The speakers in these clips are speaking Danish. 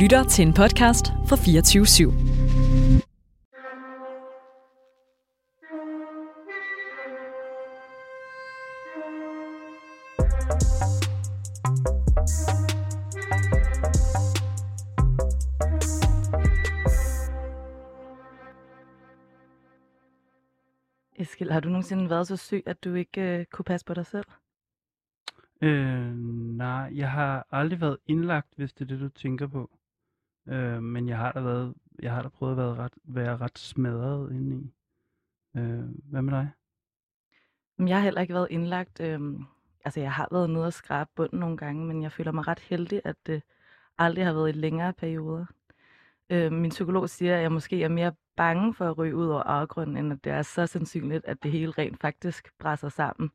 lytter til en podcast fra 24 /7. Eskil, har du nogensinde været så syg, at du ikke øh, kunne passe på dig selv? Øh, nej, jeg har aldrig været indlagt, hvis det er det, du tænker på. Øh, men jeg har da været, jeg har da prøvet at være ret, være ret smadret indeni. Øh, hvad med dig? Jeg har heller ikke været indlagt. Øh, altså, jeg har været nede og skrabe bunden nogle gange, men jeg føler mig ret heldig, at det aldrig har været i længere perioder. Øh, min psykolog siger, at jeg måske er mere bange for at ryge ud over afgrunden, end at det er så sandsynligt, at det hele rent faktisk brænder sammen.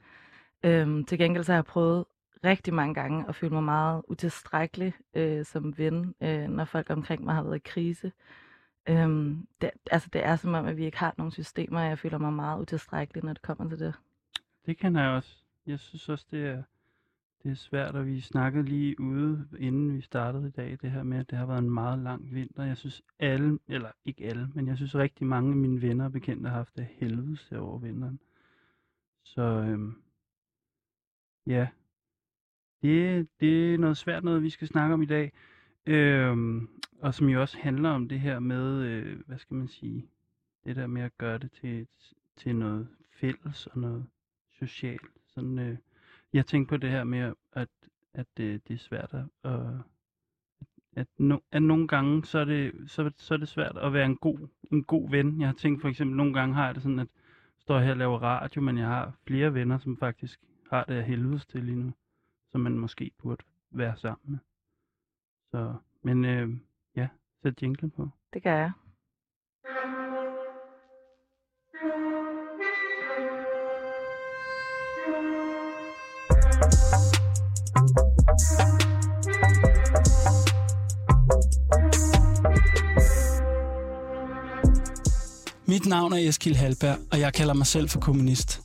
Øhm, til gengæld så har jeg prøvet rigtig mange gange og følt mig meget utilstrækkelig øh, som ven, øh, når folk omkring mig har været i krise. Øhm, det, altså, det er som om, at vi ikke har nogen systemer, og jeg føler mig meget utilstrækkelig, når det kommer til det. Det kan jeg også. Jeg synes også, det er, det er svært, og vi snakkede lige ude, inden vi startede i dag, det her med, at det har været en meget lang vinter. Jeg synes alle, eller ikke alle, men jeg synes rigtig mange af mine venner og bekendte har haft det helvedes over vinteren. Så øhm, ja, det, det er noget svært noget, vi skal snakke om i dag. Øhm, og som jo også handler om det her med, øh, hvad skal man sige, det der med at gøre det til, til noget fælles og noget socialt. Sådan, øh, jeg tænker på det her med, at, at øh, det er svært at, at, at, no, at nogle gange, så er, det, så, så er det svært at være en god, en god ven. Jeg har tænkt for eksempel, nogle gange har jeg det sådan, at jeg står her og laver radio, men jeg har flere venner, som faktisk har det af helvedes til lige nu, som man måske burde være sammen med. Så, men øh, ja, sæt jinglen på. Det gør jeg. Mit navn er Eskil Halberg, og jeg kalder mig selv for kommunist.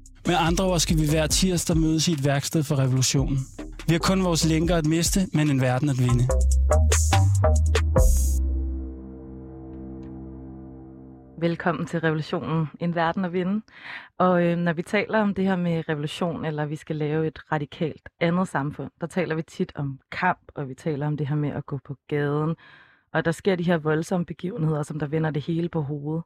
Med andre ord skal vi hver tirsdag mødes i et værksted for revolutionen. Vi har kun vores lænker at miste, men en verden at vinde. Velkommen til Revolutionen, en verden at vinde. Og øh, når vi taler om det her med revolution, eller vi skal lave et radikalt andet samfund, der taler vi tit om kamp, og vi taler om det her med at gå på gaden. Og der sker de her voldsomme begivenheder, som der vender det hele på hovedet.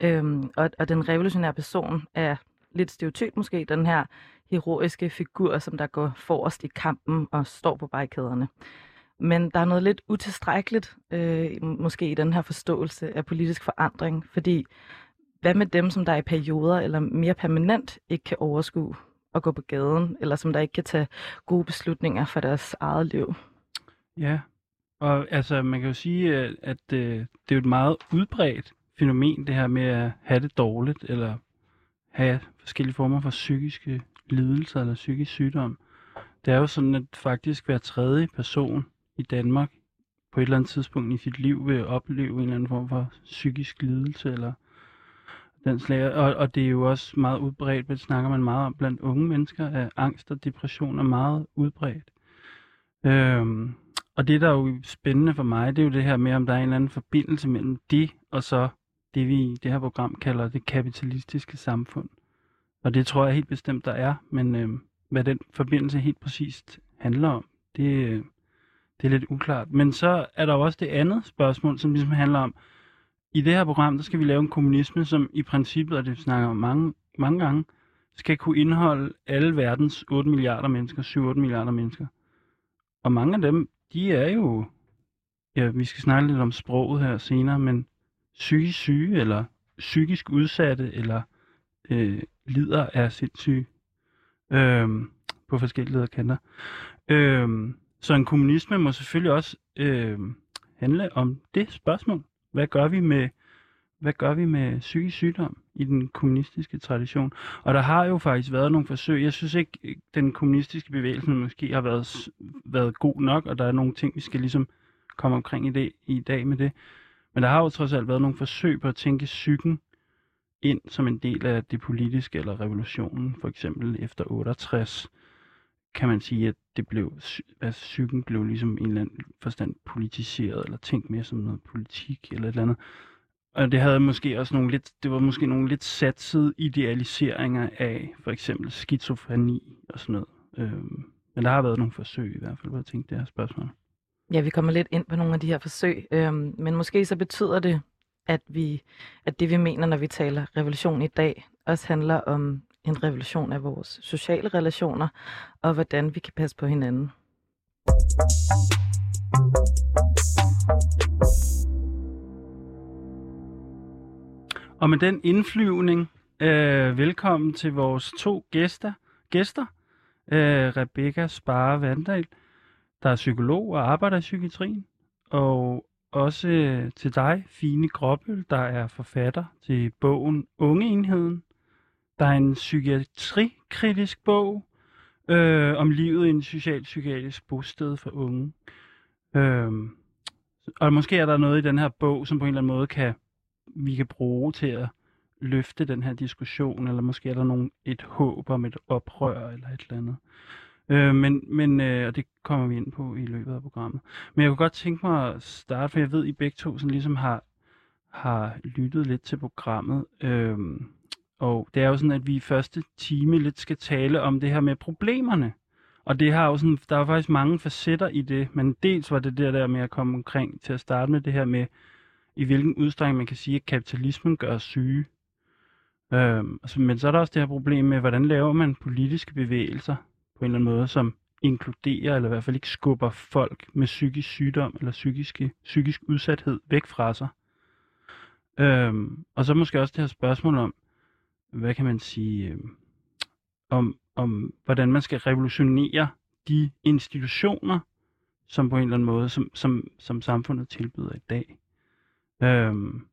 Øhm, og, og den revolutionære person er lidt stereotyp måske, den her heroiske figur, som der går forrest i kampen og står på barrikaderne. Men der er noget lidt utilstrækkeligt, øh, måske i den her forståelse af politisk forandring, fordi hvad med dem, som der i perioder eller mere permanent ikke kan overskue at gå på gaden, eller som der ikke kan tage gode beslutninger for deres eget liv? Ja, og altså man kan jo sige, øh, at, at det er jo et meget udbredt fænomen, det her med at have det dårligt, eller have forskellige former for psykiske lidelser eller psykisk sygdom. Det er jo sådan, at faktisk hver tredje person i Danmark på et eller andet tidspunkt i sit liv vil opleve en eller anden form for psykisk lidelse eller den slag. Og, og det er jo også meget udbredt, det snakker man meget om blandt unge mennesker, at angst og depression er meget udbredt. Øhm, og det, der er jo spændende for mig, det er jo det her med, om der er en eller anden forbindelse mellem det og så det, vi i det her program kalder det kapitalistiske samfund. Og det tror jeg helt bestemt, der er, men øh, hvad den forbindelse helt præcist handler om, det, øh, det er lidt uklart. Men så er der jo også det andet spørgsmål, som ligesom handler om, i det her program, der skal vi lave en kommunisme, som i princippet, og det snakker om mange, mange gange, skal kunne indeholde alle verdens 8 milliarder mennesker, 7-8 milliarder mennesker. Og mange af dem, de er jo, ja, vi skal snakke lidt om sproget her senere, men psykisk syge, eller psykisk udsatte, eller øh, lider af sindssyge øh, på forskellige lederkanter. Øh, så en kommunisme må selvfølgelig også øh, handle om det spørgsmål. Hvad gør vi med hvad gør vi med psykisk sygdom i den kommunistiske tradition? Og der har jo faktisk været nogle forsøg. Jeg synes ikke, øh, den kommunistiske bevægelse måske har været, været god nok, og der er nogle ting, vi skal ligesom komme omkring i, det, i dag med det. Men der har jo trods alt været nogle forsøg på at tænke psyken ind som en del af det politiske eller revolutionen, for eksempel efter 68, kan man sige, at det blev, at psyken blev ligesom i en eller anden forstand politiseret, eller tænkt mere som noget politik, eller et eller andet. Og det havde måske også nogle lidt, det var måske nogle lidt satsede idealiseringer af for eksempel skizofreni og sådan noget. Øhm, men der har været nogle forsøg i hvert fald på at tænke det her spørgsmål. Ja, vi kommer lidt ind på nogle af de her forsøg, øhm, men måske så betyder det, at, vi, at det vi mener, når vi taler revolution i dag, også handler om en revolution af vores sociale relationer, og hvordan vi kan passe på hinanden. Og med den indflyvning, øh, velkommen til vores to gæster. gæster. Øh, Rebecca Spare Vandal, der er psykolog og arbejder i psykiatrien. Og også øh, til dig, Fine Gråbøl, der er forfatter til bogen Ungeenheden. Der er en psykiatrikritisk bog øh, om livet i en socialpsykiatrisk bosted for unge. Øh, og måske er der noget i den her bog, som på en eller anden måde kan vi kan bruge til at løfte den her diskussion, eller måske er der nogen, et håb om et oprør eller et eller andet. Øh, men, men øh, og det kommer vi ind på i løbet af programmet. Men jeg kunne godt tænke mig at starte, for jeg ved, at I begge to sådan ligesom har, har lyttet lidt til programmet. Øh, og det er jo sådan, at vi i første time lidt skal tale om det her med problemerne. Og det har jo sådan, der er faktisk mange facetter i det, men dels var det der, der med at komme omkring til at starte med det her med, i hvilken udstrækning man kan sige, at kapitalismen gør os syge. Øhm, altså, men så er der også det her problem med, hvordan laver man politiske bevægelser på en eller anden måde, som inkluderer, eller i hvert fald ikke skubber folk med psykisk sygdom eller psykiske, psykisk udsathed væk fra sig. Øhm, og så måske også det her spørgsmål om, hvad kan man sige, øhm, om, om hvordan man skal revolutionere de institutioner, som på en eller anden måde, som, som, som samfundet tilbyder i dag. Øhm,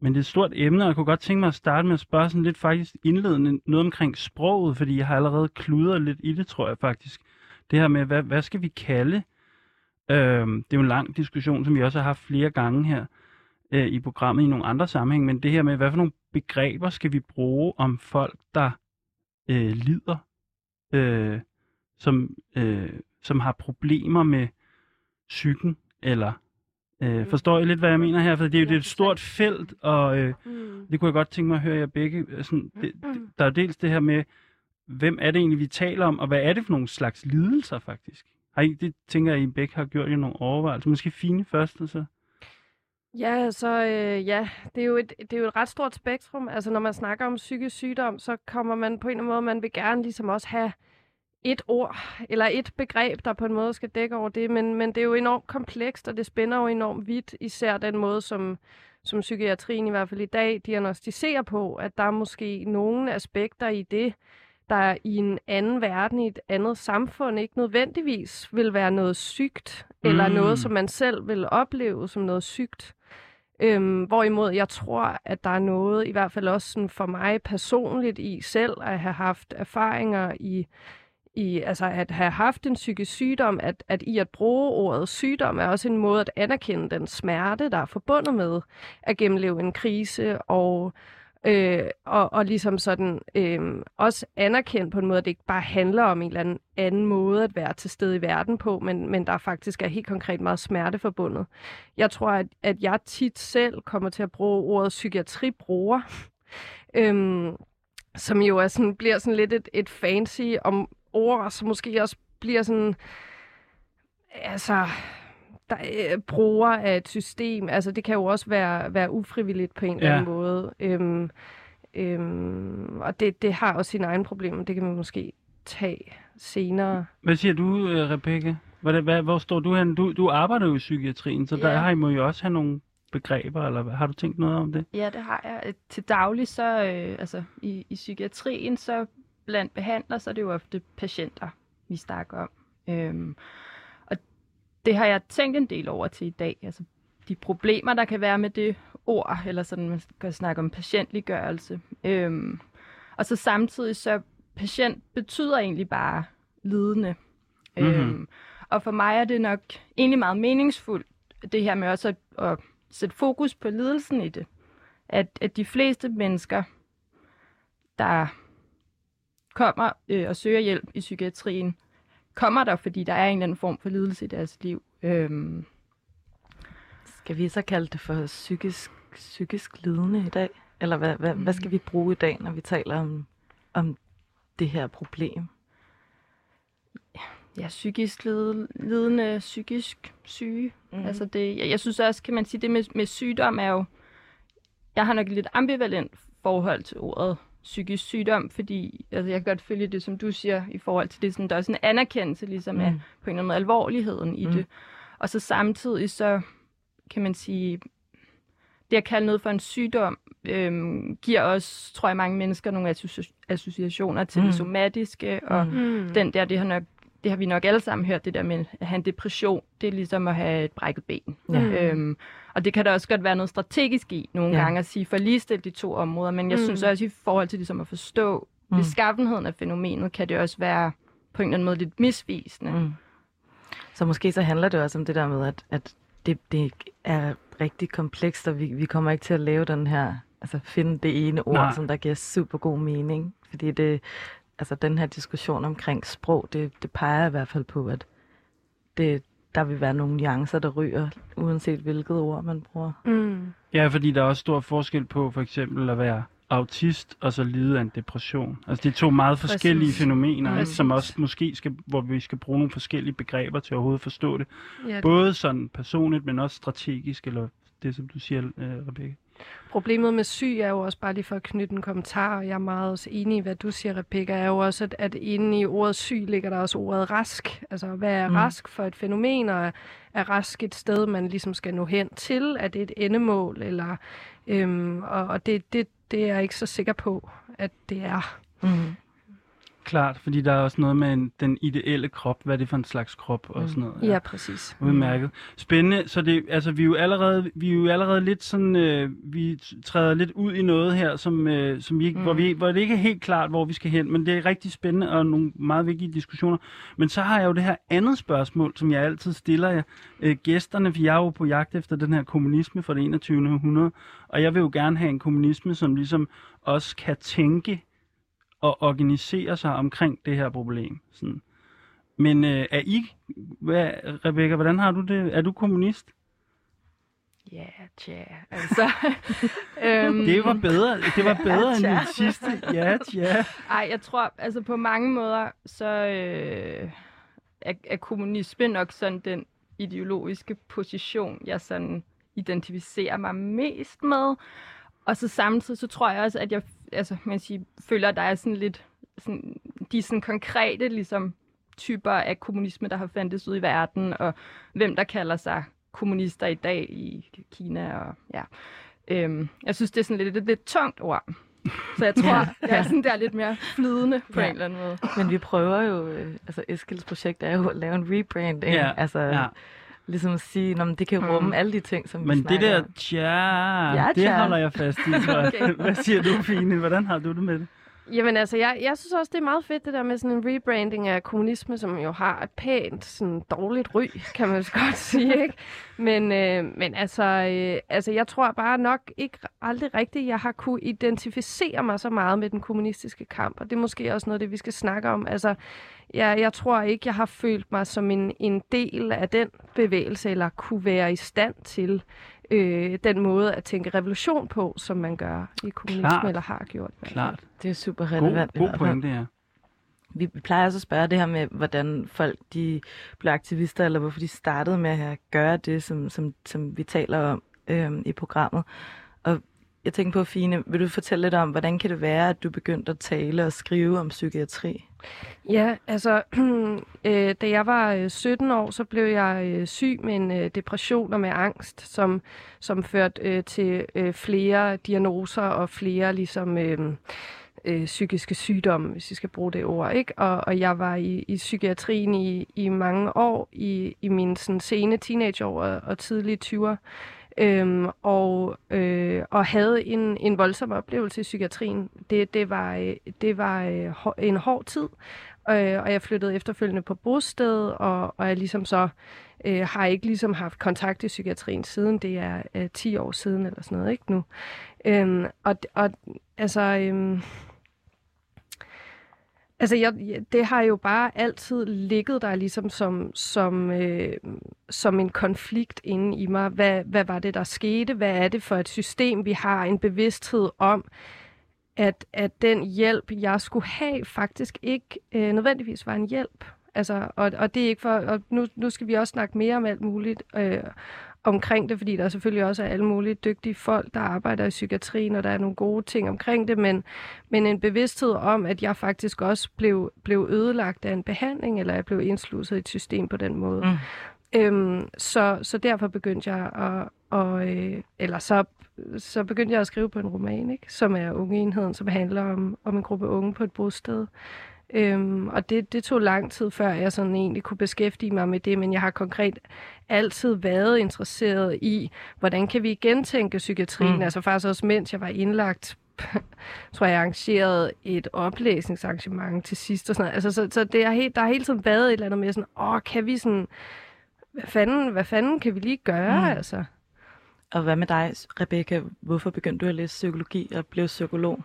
men det er et stort emne, og jeg kunne godt tænke mig at starte med at spørge sådan lidt faktisk indledende noget omkring sproget, fordi jeg har allerede kludret lidt i det, tror jeg faktisk. Det her med, hvad, hvad skal vi kalde? Øhm, det er jo en lang diskussion, som vi også har haft flere gange her øh, i programmet i nogle andre sammenhæng, men det her med, hvad for nogle begreber skal vi bruge om folk, der øh, lider, øh, som, øh, som har problemer med psyken, eller Øh, forstår I lidt, hvad jeg mener her? For det er jo det er et stort felt, og øh, mm. det kunne jeg godt tænke mig at høre jer begge. Sådan, det, det, der er dels det her med, hvem er det egentlig, vi taler om, og hvad er det for nogle slags lidelser faktisk? Har I, det tænker jeg, I begge har gjort jer nogle overvejelser. Måske fine først, og så... Ja, så øh, ja, det er, jo et, det er jo et ret stort spektrum. Altså, når man snakker om psykisk sygdom, så kommer man på en eller anden måde, man vil gerne ligesom også have et ord eller et begreb, der på en måde skal dække over det, men, men det er jo enormt komplekst, og det spænder jo enormt vidt, især den måde, som, som psykiatrien i hvert fald i dag diagnostiserer på, at der er måske nogle aspekter i det, der i en anden verden, i et andet samfund, ikke nødvendigvis vil være noget sygt, mm. eller noget, som man selv vil opleve som noget sygt. Øhm, hvorimod jeg tror, at der er noget, i hvert fald også sådan for mig personligt i selv, at have haft erfaringer i i altså at have haft en psykisk sygdom, at, at i at bruge ordet sygdom er også en måde at anerkende den smerte, der er forbundet med at gennemleve en krise, og, øh, og, og ligesom sådan øh, også anerkendt på en måde, at det ikke bare handler om en eller anden anden måde at være til stede i verden på, men, men der faktisk er helt konkret meget smerte forbundet. Jeg tror, at, at jeg tit selv kommer til at bruge ordet psykiatribruger, øh, som jo er sådan, bliver sådan lidt et, et fancy om, ord, som måske også bliver sådan... Altså, der er bruger af et system. Altså, det kan jo også være, være ufrivilligt på en eller Ja. anden måde. Øhm, øhm, og det, det har også sine egne problemer. Det kan man måske tage senere. Hvad siger du, øh, Rebecca? Hvad, hvad, hvor står du hen? Du, du arbejder jo i psykiatrien, så der Ja. har I må jo også have nogle begreber, eller hvad? har du tænkt noget om det? Ja, det har jeg. Til daglig, så øh, altså, i, i psykiatrien, så blandt behandlere, så er det jo ofte patienter, vi snakker om. Øhm, og det har jeg tænkt en del over til i dag. Altså, de problemer, der kan være med det ord, eller sådan, man kan snakke om patientliggørelse. Øhm, og så samtidig, så patient betyder egentlig bare lidende. Mhm. Øhm, og for mig er det nok egentlig meget meningsfuldt, det her med også at, at sætte fokus på lidelsen i det. At, at de fleste mennesker, der kommer øh, og søger hjælp i psykiatrien, kommer der, fordi der er en eller anden form for lidelse i deres liv. Øhm, Skal vi så kalde det for psykisk, psykisk lidende i dag? Eller hvad, hvad, hvad skal vi bruge i dag, når vi taler om, om det her problem? ja, psykisk lid, lidende, psykisk syge. Mm. Mm. Altså det, jeg, jeg synes også, kan man sige, det med, med sygdom er jo... Jeg har nok et lidt ambivalent forhold til ordet psykisk sygdom, fordi altså, jeg kan godt følge det, som du siger, i forhold til det, sådan, der er sådan en anerkendelse ligesom mm. af på en eller anden måde alvorligheden i Mm. det. Og så samtidig så kan man sige, det at kalde noget for en sygdom, øhm, giver også, tror jeg, mange mennesker nogle associ- associationer til mm. Det somatiske, og. Mm. den der, det har, nok, det har vi nok alle sammen hørt, det der med at have en depression, det er ligesom at have et brækket ben. Ja. Mm. Øhm, og det kan der også godt være noget strategisk i nogle Ja. gange at sige, for ligestille de to områder, men jeg Mm. synes også i forhold til ligesom at forstå Mm. beskaffenheden af fænomenet, kan det også være på en eller anden måde lidt misvisende. Mm. Så måske så handler det også om det der med, at, at det, det er rigtig komplekst, og vi, vi kommer ikke til at lave den her, altså finde det ene ord. Nej. som der giver super god mening. Fordi det, altså den her diskussion omkring sprog, det, det peger i hvert fald på, at det, der vil være nogle nuancer, der ryger, uanset hvilket ord man bruger. Mm. Ja, fordi der er også stor forskel på for eksempel at være autist og så lide af en depression. Altså det er to meget forskellige Præcis. fænomener, Præcis. som også måske skal, hvor vi skal bruge nogle forskellige begreber til at overhovedet forstå det. Ja, Både sådan personligt, men også strategisk, eller det som du siger, øh, Rebecca. Problemet med syg er jo også, bare lige for at knytte en kommentar, og jeg er meget også enig i, hvad du siger, Rebecca, er jo også, at, at inde i ordet syg ligger der også ordet rask. Altså, hvad er Mm. rask for et fænomen, og er, er rask et sted, man ligesom skal nå hen til? Er det et endemål? Eller, øhm, og og det, det, det er jeg ikke så sikker på, at det er. Mm. Klart, fordi der er også noget med en, den ideelle krop, hvad er det for en slags krop og Mm. sådan noget. Ja, præcis. Udmærket. Spændende. Så det, altså, vi er jo allerede, vi er jo allerede lidt sådan, øh, vi træder lidt ud i noget her, som, øh, som vi, ikke, mm. hvor, vi, hvor det ikke er helt klart, hvor vi skal hen. Men det er rigtig spændende og nogle meget vigtige diskussioner. Men så har jeg jo det her andet spørgsmål, som jeg altid stiller jer øh, gæsterne, for jeg er jo på jagt efter den her kommunisme fra det 21. århundrede. Og jeg vil jo gerne have en kommunisme, som ligesom også kan tænke og organisere sig omkring det her problem. Sådan. Men øh, er I, hvad, Rebecca, hvordan har du det? Er du kommunist? Ja, tja, altså. øhm, Det var bedre, det var bedre end tja. den sidste. Ja, ja. Ej, jeg tror, altså på mange måder, så øh, er, er kommunisme nok sådan den ideologiske position, jeg sådan identificerer mig mest med. Og så samtidig, så tror jeg også, at jeg altså, man siger, føler, at der er sådan lidt, sådan, de sådan konkrete ligesom, typer af kommunisme, der har fandtes ud i verden, og hvem der kalder sig kommunister i dag i Kina. Og, ja. øhm, jeg synes, det er sådan lidt et lidt tungt ord. Så jeg tror, Ja. jeg er sådan der lidt mere flydende på Ja. en eller anden måde. Men vi prøver jo, øh, altså Eskilds projekt er jo at lave en rebranding. Ja, Altså ja. Ligesom at sige, at det kan Mm. rumme alle de ting, som vi Men det snakker der tja, Ja, det tja. holder jeg fast i, tror jeg. Okay. Hvad siger du, Fine? Hvordan har du det med det? Jamen altså, jeg, jeg synes også, det er meget fedt, det der med sådan en rebranding af kommunisme, som jo har et pænt, sådan dårligt ry, kan man så godt sige, ikke? Men, øh, men altså, øh, altså, jeg tror bare nok ikke aldrig rigtigt, jeg har kunne identificere mig så meget med den kommunistiske kamp, og det er måske også noget det, vi skal snakke om. Altså, jeg, jeg tror ikke, jeg har følt mig som en, en del af den bevægelse, eller kunne være i stand til øh, den måde at tænke revolution på, som man gør i kommunisme, Klart. eller har gjort. Klart. Det er super God, relevant. god fald. pointe, ja. vi, plejer også at spørge det her med, hvordan folk de blev aktivister, eller hvorfor de startede med at gøre det, som, som, som vi taler om øhm, i programmet. Jeg tænker på, Fine, vil du fortælle lidt om, hvordan kan det være, at du begyndte at tale og skrive om psykiatri? Ja, altså, øh, da jeg var øh, 17 år, så blev jeg øh, syg med en øh, depression og med angst, som, som førte øh, til øh, flere diagnoser og flere ligesom... Øh, øh, psykiske sygdomme, hvis vi skal bruge det ord. Ikke? Og, og jeg var i, i psykiatrien i, i mange år, i, i mine sådan, sene teenageår og, og tidlige 20'er. Øhm, og, øh, og havde en, en voldsom oplevelse i psykiatrien. Det, det var, øh, det var øh, en hård tid, øh, og jeg flyttede efterfølgende på bosted, og, og jeg ligesom så øh, har ikke ligesom haft kontakt i psykiatrien siden. Det er øh, 10 år siden eller sådan noget, ikke nu. Øhm, og, og altså... Øh, Altså, jeg, det har jo bare altid ligget der ligesom som, som, øh, som en konflikt inde i mig. Hvad, hvad var det, der skete? Hvad er det for et system, vi har? En bevidsthed om, at, at den hjælp, jeg skulle have, faktisk ikke øh, nødvendigvis var en hjælp. Altså, og, og det er ikke for, og nu, nu skal vi også snakke mere om alt muligt, øh, omkring det, fordi der selvfølgelig også er alle mulige dygtige folk, der arbejder i psykiatrien, og der er nogle gode ting omkring det, men, men en bevidsthed om, at jeg faktisk også blev, blev ødelagt af en behandling, eller jeg blev indsluset i et system på den måde. Mm. Øhm, så, så derfor begyndte jeg at, og, øh, eller så, så begyndte jeg at skrive på en roman, ikke? som er Ungeenheden, som handler om, om en gruppe unge på et bosted. Øhm, og det, det tog lang tid, før jeg sådan egentlig kunne beskæftige mig med det, men jeg har konkret altid været interesseret i, hvordan kan vi gentænke psykiatrien, mm. altså faktisk også mens jeg var indlagt tror jeg, arrangerede et oplæsningsarrangement til sidst og sådan noget. Altså, så, så det er helt, der har hele tiden været et eller andet med sådan, åh, kan vi sådan, hvad fanden, hvad fanden kan vi lige gøre, mm. altså? Og hvad med dig, Rebecca? Hvorfor begyndte du at læse psykologi og blev psykolog?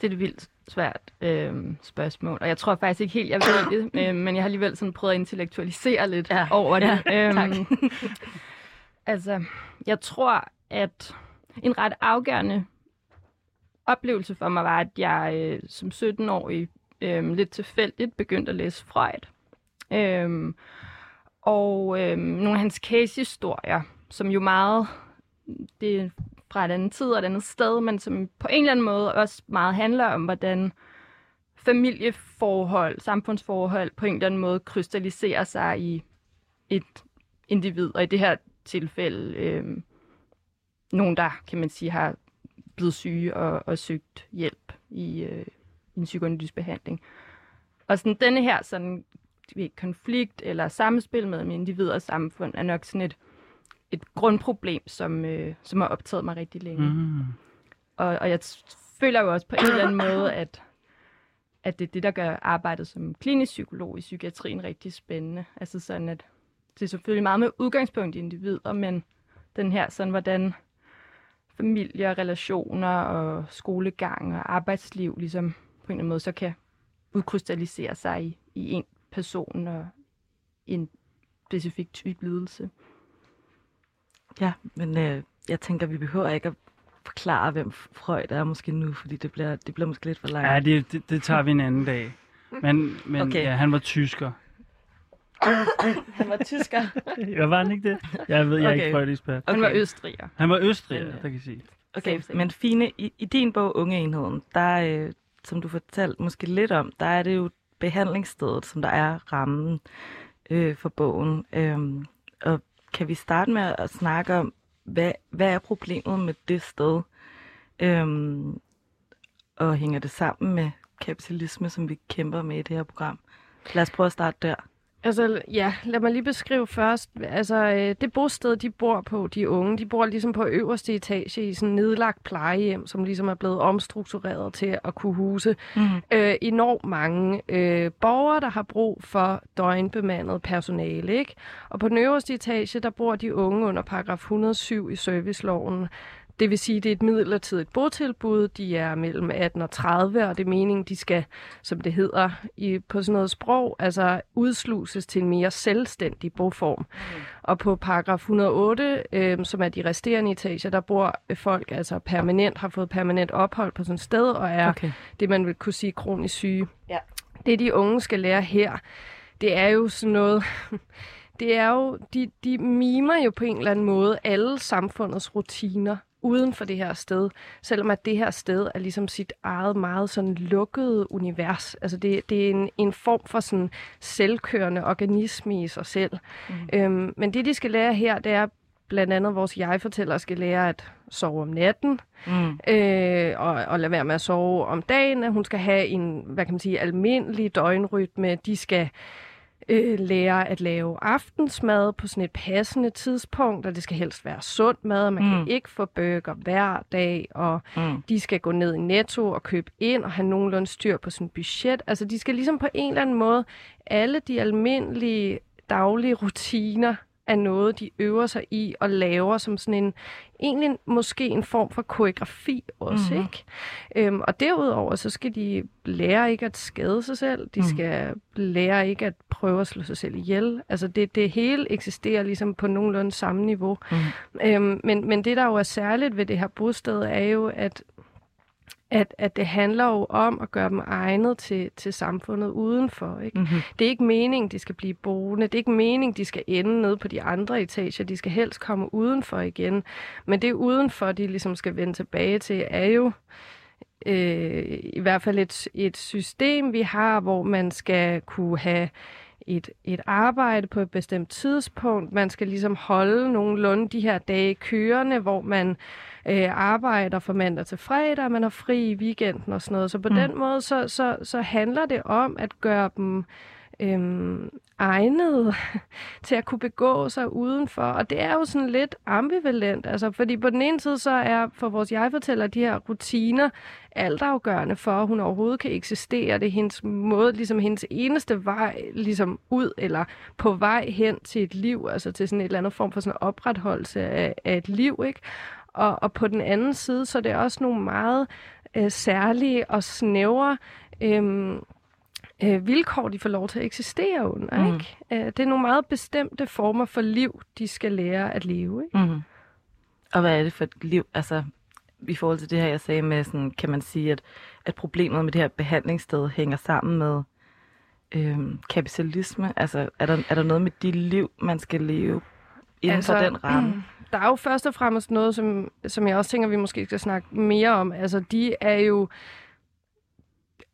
Det er et vildt svært øh, spørgsmål, og jeg tror faktisk ikke helt, jeg ved det, øh, men jeg har alligevel sådan prøvet at intellektualisere lidt ja. over det. Ja, øhm, tak. altså, jeg tror, at en ret afgørende oplevelse for mig var, at jeg øh, som 17-årig øh, lidt tilfældigt begyndte at læse Freud. Øh, og øh, nogle af hans case-historier, som jo meget, det fra et andet tid og et andet sted, men som på en eller anden måde også meget handler om, hvordan familieforhold, samfundsforhold på en eller anden måde krystalliserer sig i et individ, og i det her tilfælde øh, nogen, der kan man sige har blevet syge og, og søgt hjælp i, øh, en psykoanalytisk behandling. Og sådan denne her sådan, konflikt eller samspil mellem individ og samfund er nok sådan et, et grundproblem, som, øh, som har optaget mig rigtig længe. Mm. Og, og jeg føler jo også på en eller anden måde, at, at det er det, der gør arbejdet som klinisk psykolog i psykiatrien rigtig spændende. Altså sådan, at det er selvfølgelig meget med udgangspunkt i individer, men den her sådan, hvordan familier, relationer og skolegang og arbejdsliv ligesom på en eller anden måde så kan udkrystallisere sig i, i en person og en specifik type lidelse. Ja, men øh, jeg tænker, vi behøver ikke at forklare, hvem Freud er måske nu, fordi det bliver, det bliver måske lidt for langt. Ja, det, det, det tager vi en anden dag. Men, men okay. ja, han var tysker. han var tysker? ja, var han ikke det? Jeg ved, jeg okay. er ikke Freud-ekspert. Okay. Han var østriger. Han var østriger, ja. der kan sige. Okay, men Fine, i, i din bog Unge Enheden, der, øh, som du fortalte måske lidt om, der er det jo behandlingsstedet, som der er rammen øh, for bogen. Øhm, og kan vi starte med at snakke om, hvad, hvad er problemet med det sted? Øhm, og hænger det sammen med kapitalisme, som vi kæmper med i det her program? Lad os prøve at starte der. Altså, ja, lad mig lige beskrive først. Altså, øh, det bosted, de bor på, de unge, de bor ligesom på øverste etage i sådan en nedlagt plejehjem, som ligesom er blevet omstruktureret til at kunne huse mm. øh, enormt mange øh, borgere, der har brug for døgnbemandet personale, ikke? Og på den øverste etage, der bor de unge under paragraf 107 i serviceloven, det vil sige, at det er et midlertidigt botilbud. De er mellem 18 og 30, og det er meningen, de skal, som det hedder i, på sådan noget sprog, altså udsluses til en mere selvstændig boform. Mm. Og på paragraf 108, øh, som er de resterende etager, der bor folk altså permanent, har fået permanent ophold på sådan et sted, og er okay. det, man vil kunne sige kronisk syge. Ja. det de unge skal lære her, det er jo sådan noget... Det er jo, de, de mimer jo på en eller anden måde alle samfundets rutiner uden for det her sted, selvom at det her sted er ligesom sit eget meget sådan lukket univers. Altså det, det er en, en form for sådan selvkørende organisme i sig selv. Mm. Øhm, men det, de skal lære her, det er blandt andet vores jeg-fortæller skal lære at sove om natten, mm. øh, og, og lade være med at sove om dagen, hun skal have en, hvad kan man sige, almindelig døgnrytme, de skal øh, lære at lave aftensmad på sådan et passende tidspunkt, og det skal helst være sund mad, og man mm. kan ikke få burger hver dag, og mm. de skal gå ned i Netto og købe ind og have nogenlunde styr på et budget. Altså de skal ligesom på en eller anden måde, alle de almindelige daglige rutiner er noget, de øver sig i og laver som sådan en, egentlig måske en form for koreografi også, mm-hmm. ikke? Øhm, og derudover, så skal de lære ikke at skade sig selv, de mm. skal lære ikke at prøve at slå sig selv ihjel. Altså det, det hele eksisterer ligesom på nogenlunde samme niveau. Mm. Øhm, men, men det, der jo er særligt ved det her bosted, er jo, at at, at det handler jo om at gøre dem egnet til, til samfundet udenfor. Ikke? Mm-hmm. Det er ikke meningen, de skal blive boende. Det er ikke meningen, de skal ende nede på de andre etager. De skal helst komme udenfor igen. Men det udenfor, de ligesom skal vende tilbage til, er jo øh, i hvert fald et, et system, vi har, hvor man skal kunne have et, et arbejde på et bestemt tidspunkt. Man skal ligesom holde nogenlunde de her dage kørende, hvor man øh, arbejder fra mandag til fredag, man har fri i weekenden og sådan noget. Så på mm. den måde, så, så, så handler det om at gøre dem øhm, egnet til at kunne begå sig udenfor. Og det er jo sådan lidt ambivalent, altså, fordi på den ene side så er for vores jeg-fortæller de her rutiner altafgørende for, at hun overhovedet kan eksistere. Det er hendes måde, ligesom hendes eneste vej ligesom ud eller på vej hen til et liv, altså til sådan et eller andet form for sådan opretholdelse af, af et liv, ikke? Og, og på den anden side, så er det også nogle meget øh, særlige og snævre øh, øh, vilkår, de får lov til at eksistere under. Mm. Ikke? Øh, det er nogle meget bestemte former for liv, de skal lære at leve. Ikke? Mm. Og hvad er det for et liv? Altså, i forhold til det her, jeg sagde med, sådan, kan man sige, at, at problemet med det her behandlingssted hænger sammen med øhm, kapitalisme? Altså, er der, er der noget med de liv, man skal leve inden altså, for den ramme? Mm, der er jo først og fremmest noget, som, som jeg også tænker, vi måske skal snakke mere om. Altså, de er jo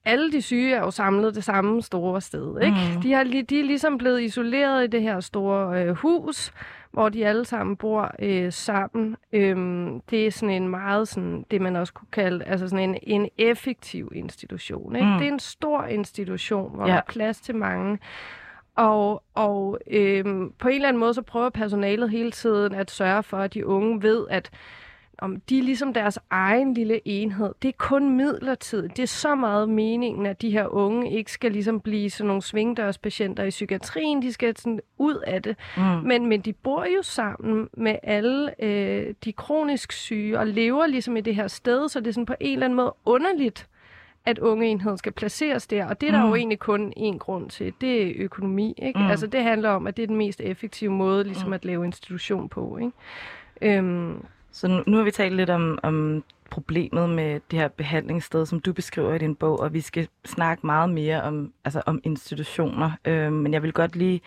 alle de syge er jo samlet det samme store sted. Ikke? Mm. De, har, de er ligesom blevet isoleret i det her store øh, hus, hvor de alle sammen bor øh, sammen. Øhm, det er sådan en meget, sådan, det man også kunne kalde, altså sådan en, en effektiv institution. Ikke? Mm. Det er en stor institution, hvor ja. der er plads til mange. Og, og øhm, på en eller anden måde, så prøver personalet hele tiden at sørge for, at de unge ved, at om de er ligesom deres egen lille enhed. Det er kun midlertidigt. Det er så meget meningen, at de her unge ikke skal ligesom blive sådan nogle svingdørspatienter i psykiatrien. De skal sådan ud af det. Mm. Men, men de bor jo sammen med alle øh, de kronisk syge og lever ligesom i det her sted, så det er sådan på en eller anden måde underligt, at ungeenheden skal placeres der. Og det er der mm. jo egentlig kun én grund til. Det er økonomi. Ikke? Mm. Altså det handler om, at det er den mest effektive måde ligesom mm. at lave institution på. Ikke? Øhm, så nu, nu har vi talt lidt om, om problemet med det her behandlingssted, som du beskriver i din bog, og vi skal snakke meget mere om, altså om institutioner. Øh, men jeg vil godt lige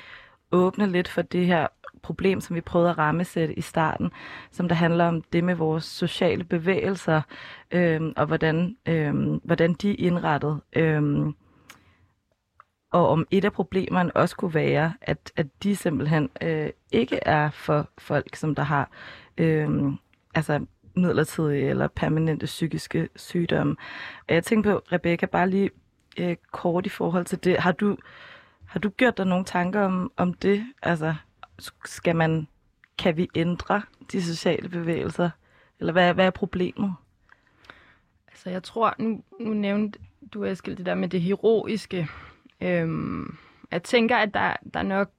åbne lidt for det her problem, som vi prøvede at rammesætte i starten, som der handler om det med vores sociale bevægelser, øh, og hvordan, øh, hvordan de er indrettet. Øh, og om et af problemerne også kunne være, at, at de simpelthen øh, ikke er for folk, som der har øh, altså midlertidige eller permanente psykiske sygdomme. Og jeg tænker på, Rebecca, bare lige øh, kort i forhold til det. Har du, har du gjort dig nogle tanker om, om det? Altså, skal man, kan vi ændre de sociale bevægelser? Eller hvad, hvad er problemet? Altså, jeg tror, nu, nu nævnte du, Eskild, det der med det heroiske. Øhm, jeg tænker, at der, der nok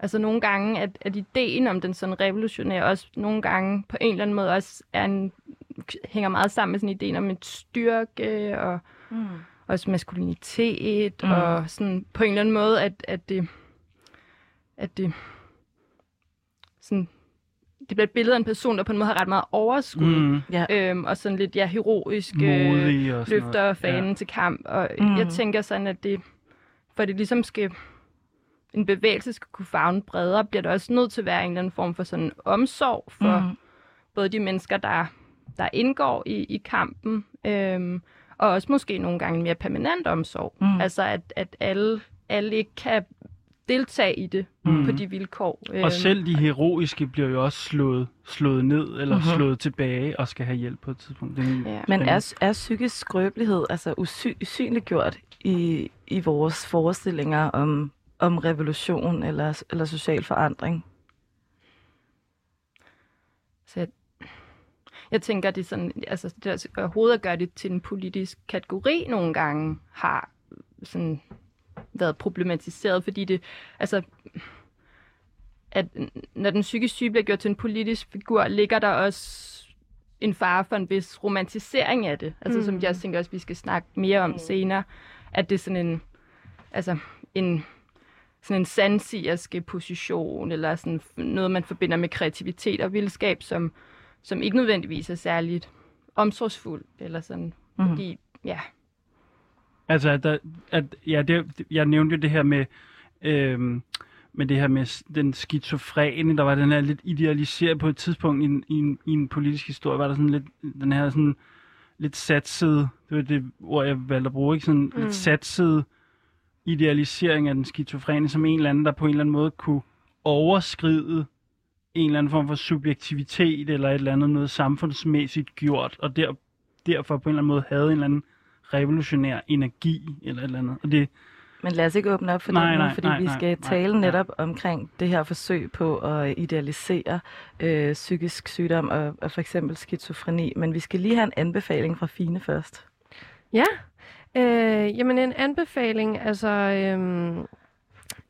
Altså nogle gange, at, at ideen om den sådan revolutionære også nogle gange på en eller anden måde også er en, hænger meget sammen med sådan ideen om et styrke og mm. også maskulinitet mm. og sådan på en eller anden måde, at, at det at det sådan det bliver et billede af en person, der på en måde har ret meget overskud. Mm. Ja. Øhm, og sådan lidt, ja, heroisk. øh, Modig og sådan løfter noget. fanen ja. til kamp. Og mm. jeg tænker sådan, at det, for det ligesom skal, en bevægelse skal kunne favne bredere, bliver der også nødt til at være en eller anden form for sådan omsorg for mm. både de mennesker, der, der indgår i, i kampen, øhm, og også måske nogle gange en mere permanent omsorg. Mm. Altså, at, at alle, alle ikke kan deltage i det mm. på de vilkår. Øhm, Og selv de heroiske bliver jo også slået, slået ned eller Mhm. slået tilbage og skal have hjælp på et tidspunkt. Det er en- Ja. Men er, er psykisk skrøbelighed altså usy- usynliggjort i, i vores forestillinger om, om revolution eller, eller social forandring? Så jeg, jeg tænker, det er sådan, altså det er overhovedet at gøre det til en politisk kategori nogle gange har sådan været problematiseret, fordi det, altså, at når den psykisk syge bliver gjort til en politisk figur, ligger der også en fare for en vis romantisering af det. Altså, mm. som jeg også tænker også, vi skal snakke mere om senere, at det er sådan en, altså, en, sådan en sandsigerske position, eller sådan noget, man forbinder med kreativitet og vildskab, som, som ikke nødvendigvis er særligt omsorgsfuld, eller sådan, mm. fordi, ja, Altså, at, der, at ja, det, jeg nævnte jo det her med, øhm, med det her med den skizofrene, der var den her lidt idealiseret på et tidspunkt i en, i en, i en politisk historie, var der sådan lidt, den her sådan lidt satsede, det var det ord, jeg valgte at bruge, ikke? Sådan mm. lidt satsede idealisering af den skizofrene, som en eller anden, der på en eller anden måde kunne overskride en eller anden form for subjektivitet, eller et eller andet noget samfundsmæssigt gjort, og der, derfor på en eller anden måde havde en eller anden revolutionær energi, eller et eller andet. Og det, Men lad os ikke åbne op for Nej, det nu, nej, fordi nej, vi nej, skal nej, tale nej. netop omkring det her forsøg på at idealisere øh, psykisk sygdom og, og for eksempel skizofreni. Men vi skal lige have en anbefaling fra Fine først. Ja, øh, jamen en anbefaling, altså... Øhm,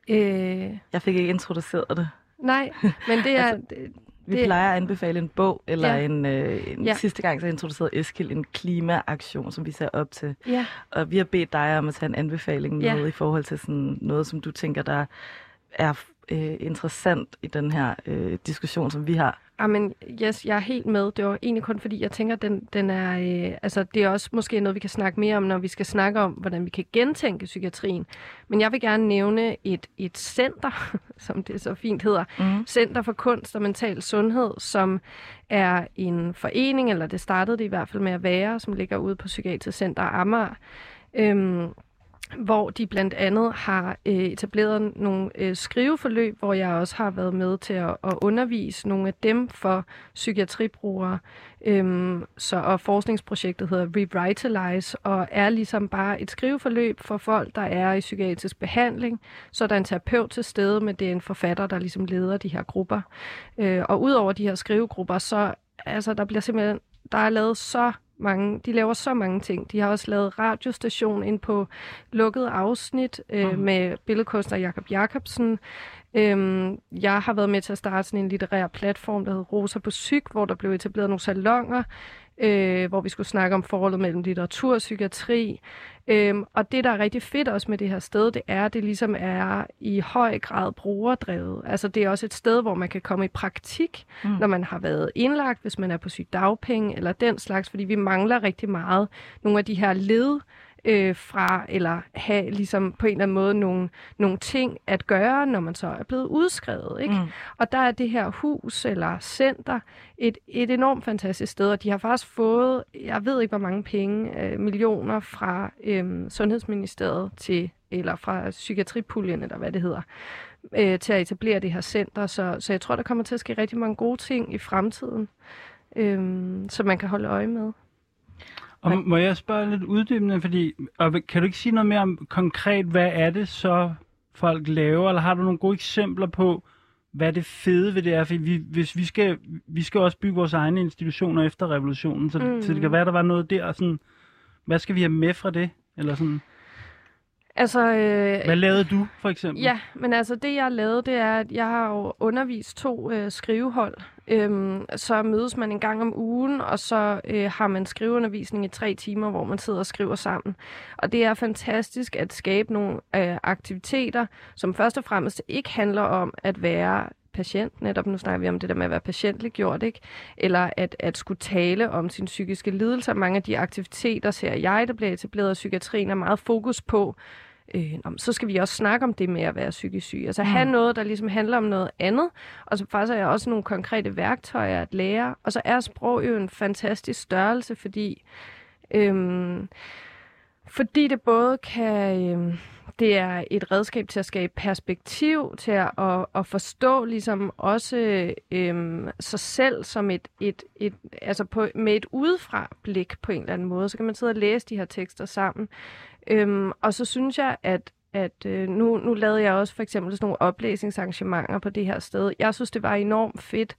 øh, Jeg fik ikke introduceret det. nej, men det er... Altså, det, Vi Det- plejer at anbefale en bog, eller Ja. en, øh, en Ja. sidste gang så introducerede Eskild en klimaaktion, som vi ser op til. ja, Og vi har bedt dig om at tage en anbefaling Ja. med i forhold til sådan noget, som du tænker, der er øh, interessant i den her øh, diskussion, som vi har. Amen, yes, jeg er helt med. Det var egentlig kun fordi, jeg tænker, den, den er, øh, altså, det er også måske noget, vi kan snakke mere om, når vi skal snakke om, hvordan vi kan gentænke psykiatrien. Men jeg vil gerne nævne et, et center, som det så fint hedder, Mm. Center for Kunst og Mental Sundhed, som er en forening, eller det startede det i hvert fald med at være, som ligger ude på Psykiatrisk Center Amager. Øhm, hvor de blandt andet har øh, etableret nogle øh, skriveforløb, hvor jeg også har været med til at, at undervise nogle af dem for psykiatribrugere. Øhm, så, og forskningsprojektet hedder Revitalize, og er ligesom bare et skriveforløb for folk, der er i psykiatrisk behandling. Så der er en terapeut til stede, men det er en forfatter, der ligesom leder de her grupper. Øh, og udover de her skrivegrupper, så altså, der bliver simpelthen der er lavet så mange, de laver så mange ting. De har også lavet radiostation ind på lukket afsnit øh, Mhm. med billedkunstner Jakob Jacobsen. Øhm, jeg har været med til at starte sådan en litterær platform, der hedder Rosa på Psyk, hvor der blev etableret nogle salonger, øh, hvor vi skulle snakke om forholdet mellem litteratur og psykiatri. Øhm, og det, der er rigtig fedt også med det her sted, det er, at det ligesom er i høj grad brugerdrevet. Altså det er også et sted, hvor man kan komme i praktik, Mm. når man har været indlagt, hvis man er på sygdagpenge eller den slags, fordi vi mangler rigtig meget nogle af de her led øh, fra, eller have ligesom på en eller anden måde nogle, nogle ting at gøre, når man så er blevet udskrevet. Ikke? Mm. Og der er det her hus eller center et, et enormt fantastisk sted, og de har faktisk fået, jeg ved ikke hvor mange penge, øh, millioner fra øh, Sundhedsministeriet til, eller fra Psykiatripuljen, eller hvad det hedder, øh, til at etablere det her center. Så, så jeg tror, der kommer til at ske rigtig mange gode ting i fremtiden, øh, som man kan holde øje med. Og må jeg spørge lidt uddybende, fordi, og kan du ikke sige noget mere om konkret, hvad er det så folk laver, eller har du nogle gode eksempler på, hvad det fede ved det er? For vi, hvis vi skal, vi skal også bygge vores egne institutioner efter revolutionen, så, mm. Mm. så det kan være, der var noget der, sådan, hvad skal vi have med fra det? Eller sådan, Altså, øh, hvad lavede du, for eksempel? Ja, men altså det jeg lavet, det er, at jeg har jo undervist to øh, skrivehold. Øhm, så mødes man en gang om ugen, og så øh, har man skriveundervisning i tre timer, hvor man sidder og skriver sammen. Og det er fantastisk at skabe nogle øh, aktiviteter, som først og fremmest ikke handler om at være patient, netop nu snakker vi om det der med at være patientliggjort, ikke? Eller at, at skulle tale om sin psykiske lidelse. Mange af de aktiviteter, ser jeg, der bliver etableret af psykiatrien, er meget fokus på, øh, så skal vi også snakke om det med at være psykisk syg. Altså mm. have noget, der ligesom handler om noget andet, og så faktisk er jeg også nogle konkrete værktøjer at lære. Og så er sprog jo en fantastisk størrelse, fordi, øh, fordi det både kan... Øh, det er et redskab til at skabe perspektiv, til at, at, at forstå ligesom også øhm, sig selv som et, et, et altså på, med et udefra blik på en eller anden måde. Så kan man sidde og læse de her tekster sammen. Øhm, og så synes jeg, at at øh, nu, nu lavede jeg også for eksempel sådan nogle oplæsningsarrangementer på det her sted. Jeg synes, det var enormt fedt,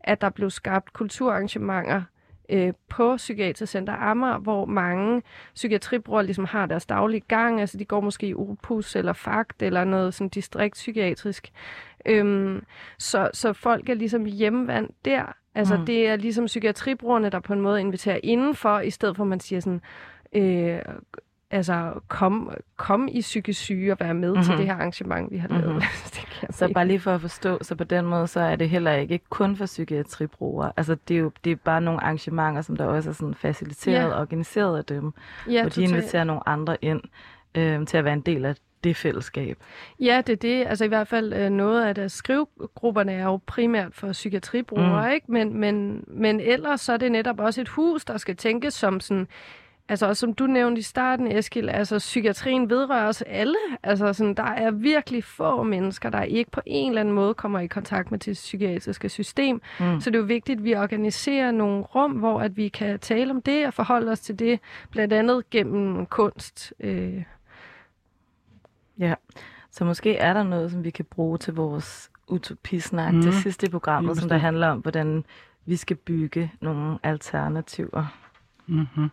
at der blev skabt kulturarrangementer øh, på Psykiatrisk Center Amager, hvor mange psykiatribrugere ligesom har deres daglige gang. Altså de går måske i Opus eller FAGT eller noget sådan distriktspsykiatrisk. Øhm, så, så folk er ligesom hjemmevandt der. Altså mm. det er ligesom psykiatribrugerne, der på en måde inviterer indenfor, i stedet for at man siger sådan, øh, altså kom, kom i psykisk syge og være med mm-hmm. til mhm. det her arrangement, vi har lavet. Mm-hmm. det så bare lige for at forstå, så på den måde, så er det heller ikke kun for psykiatribrugere. Altså det er jo det er bare nogle arrangementer, som der også er sådan faciliteret og organiseret af dem, ja, hvor de inviterer nogle andre ind øh, til at være en del af det fællesskab. Ja, det er det. Altså i hvert fald øh, noget af det. Skrivegrupperne er jo primært for psykiatribrugere, mm. ikke? Men, men, men ellers så er det netop også et hus, der skal tænkes som sådan Altså, og som du nævnte i starten, Eskil, altså psykiatrien vedrører os alle. Altså, sådan, der er virkelig få mennesker, der ikke på en eller anden måde kommer i kontakt med det psykiatriske system. Mm. Så det er jo vigtigt, at vi organiserer nogle rum, hvor at vi kan tale om det og forholde os til det, blandt andet gennem kunst. Øh. Ja, så måske er der noget, som vi kan bruge til vores utopisnak mm. til sidste i programmet, som der handler om, hvordan vi skal bygge nogle alternativer. Mm-hmm.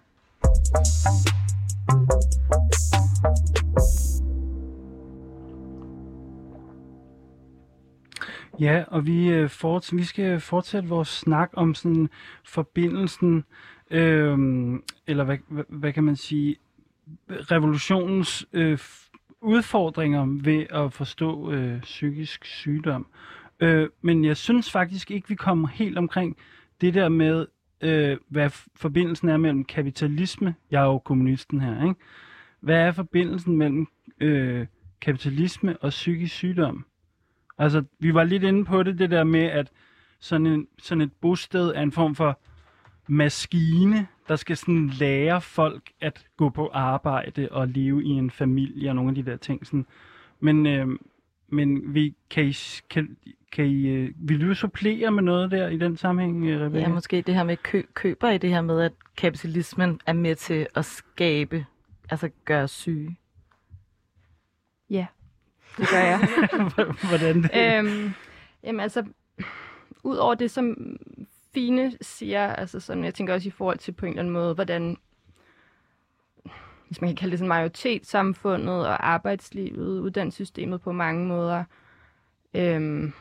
Ja, og vi, øh, forts- vi skal fortsætte vores snak om sådan forbindelsen, øh, eller hvad, hvad, hvad kan man sige, revolutionens øh, udfordringer ved at forstå øh, psykisk sygdom. Øh, men jeg synes faktisk ikke, vi kommer helt omkring det der med øh, hvad forbindelsen er mellem kapitalisme, jeg er jo kommunisten her, ikke? Hvad er forbindelsen mellem øh, kapitalisme og psykisk sygdom? Altså, vi var lidt inde på det, det der med, at sådan, en, sådan et bosted er en form for maskine, der skal sådan lære folk at gå på arbejde og leve i en familie og nogle af de der ting. Sådan. Men, øh, men vi, kan, I, kan, kan I, øh, vil du supplere med noget der i den sammenhæng, øh, Rebecca? Ja, måske det her med kø, køber i det her med, at kapitalismen er med til at skabe, altså gøre syge. Ja, det gør jeg. Hvordan det? Øhm, jamen altså, ud over det, som Fine siger, altså sådan, jeg tænker også i forhold til på en eller anden måde, hvordan hvis man kan kalde det sådan majoritetssamfundet og arbejdslivet, uddannelsessystemet på mange måder, øhm,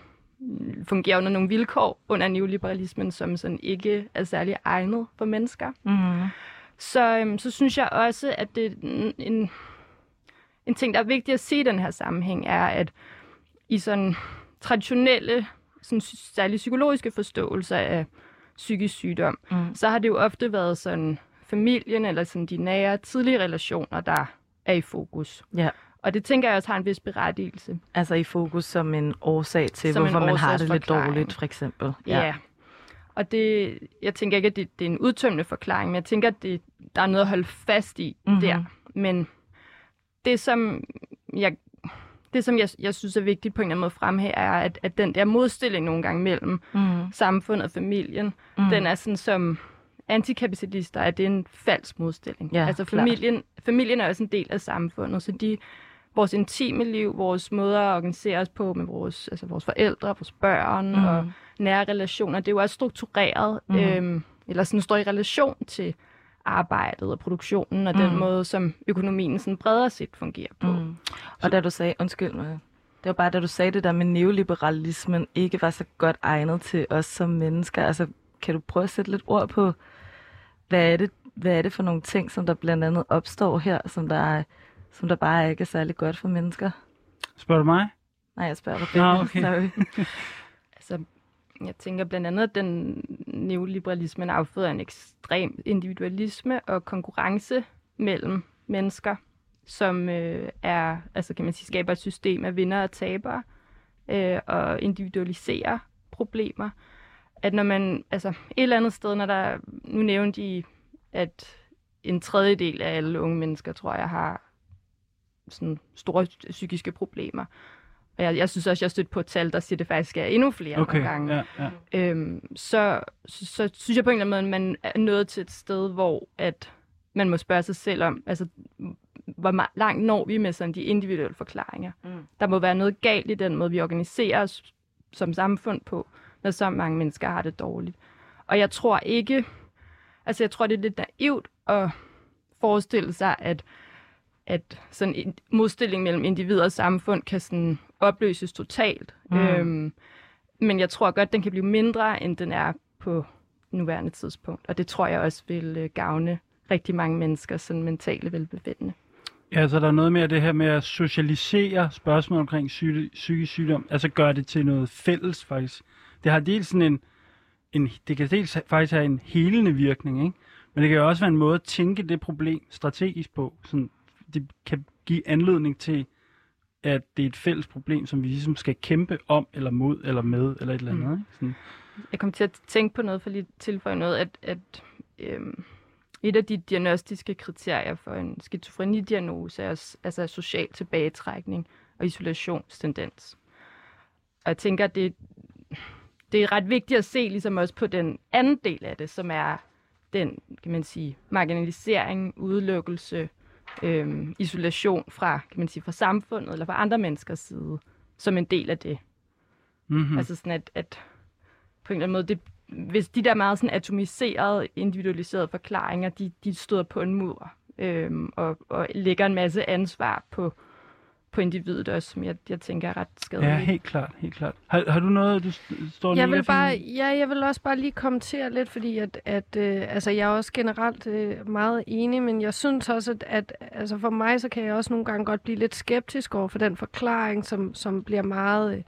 fungerer under nogle vilkår under neoliberalismen, som sådan ikke er særlig egnet for mennesker. Mm. Så, øhm, så synes jeg også, at det en, en ting, der er vigtigt at se i den her sammenhæng, er, at i sådan traditionelle, sådan særligt psykologiske forståelser af psykisk sygdom, mm. så har det jo ofte været sådan familien eller sådan de nære tidlige relationer, der er i fokus. Ja. Og det tænker jeg også har en vis berettigelse. Altså i fokus som en årsag til, som hvorfor man har det lidt dårligt, for eksempel. Ja. ja. Og det, jeg tænker ikke, at det, det er en udtømmende forklaring, men jeg tænker, at det, der er noget at holde fast i mm-hmm. der. Men det, som jeg, det, som jeg, jeg synes er vigtigt på en eller anden måde fremhæve, er, at, at den der modstilling nogle gange mellem mm. samfundet og familien, mm. den er sådan som antikapitalister, at det er en falsk modstilling. Ja, altså familien, familien er også en del af samfundet, så de vores intime liv, vores måder at organisere os på med vores, altså vores forældre, vores børn mm. og nære relationer, det er jo også struktureret, mm. øhm, eller sådan står i relation til arbejdet og produktionen og mm. den måde, som økonomien sådan bredere set fungerer på. Mm. Og da du sagde, undskyld mig, det var bare da du sagde det der med neoliberalismen ikke var så godt egnet til os som mennesker. Altså, kan du prøve at sætte lidt ord på, hvad er det, hvad er det for nogle ting, som der blandt andet opstår her, som der er som der bare ikke er særlig godt for mennesker. Spørger du mig? Nej, jeg spørger dig. Nå, okay. altså, jeg tænker blandt andet, at den neoliberalismen afføder en ekstrem individualisme og konkurrence mellem mennesker, som øh, er, altså kan man sige, skaber et system af vinder og tabere, øh, og individualiserer problemer. At når man, altså et eller andet sted, når der, nu nævnte I, at en tredjedel af alle unge mennesker, tror jeg, har sådan store psykiske problemer. Og jeg, jeg synes også, jeg stødt på et tal, der siger, at det faktisk er endnu flere Okay, gange. ja, ja. Øhm, så, så, så synes jeg på en eller anden måde, at man er nået til et sted, hvor at man må spørge sig selv om, altså, hvor langt når vi med sådan de individuelle forklaringer. Mm. Der må være noget galt i den måde, vi organiserer os som samfund på, når så mange mennesker har det dårligt. Og jeg tror ikke, altså jeg tror, det er lidt naivt at forestille sig, at, at sådan en modstilling mellem individ og samfund kan sådan opløses totalt. Mm. Øhm, men jeg tror godt, den kan blive mindre, end den er på nuværende tidspunkt. Og det tror jeg også vil øh, gavne rigtig mange menneskers sådan mentale velbefindende. Ja, så der er noget med det her med at socialisere spørgsmål omkring psy- psykisk sygdom, altså gøre det til noget fælles faktisk. Det har dels sådan en, en det kan dels faktisk have en helende virkning, ikke? men det kan jo også være en måde at tænke det problem strategisk på. Sådan, det kan give anledning til, at det er et fælles problem, som vi ligesom skal kæmpe om, eller mod, eller med, eller et eller andet. Mm. Ikke? Sådan. Jeg kom til at tænke på noget, for lige at tilføje noget, at, at øhm, et af de diagnostiske kriterier for en skizofrenidiagnose er altså social tilbagetrækning og isolationstendens. Og jeg tænker, at det, det er ret vigtigt at se ligesom også på den anden del af det, som er den, kan man sige, marginalisering, udelukkelse, øhm, isolation fra, kan man sige, fra samfundet eller fra andre menneskers side, som en del af det. Mm-hmm. Mm. Altså sådan, at, at på en eller anden måde, det, hvis de der meget sådan atomiserede, individualiserede forklaringer, de, de støder på en mur øhm, og, og lægger en masse ansvar på, på individet også, som jeg, jeg tænker er ret skadeligt. Ja, helt klart, helt klart. Har, har du noget, du st- står Jeg vil bare, ja, jeg vil også bare lige kommentere lidt, fordi at, at øh, altså, jeg er også generelt øh, meget enig, men jeg synes også, at, at altså, for mig, så kan jeg også nogle gange godt blive lidt skeptisk over for den forklaring, som, som bliver meget, øh,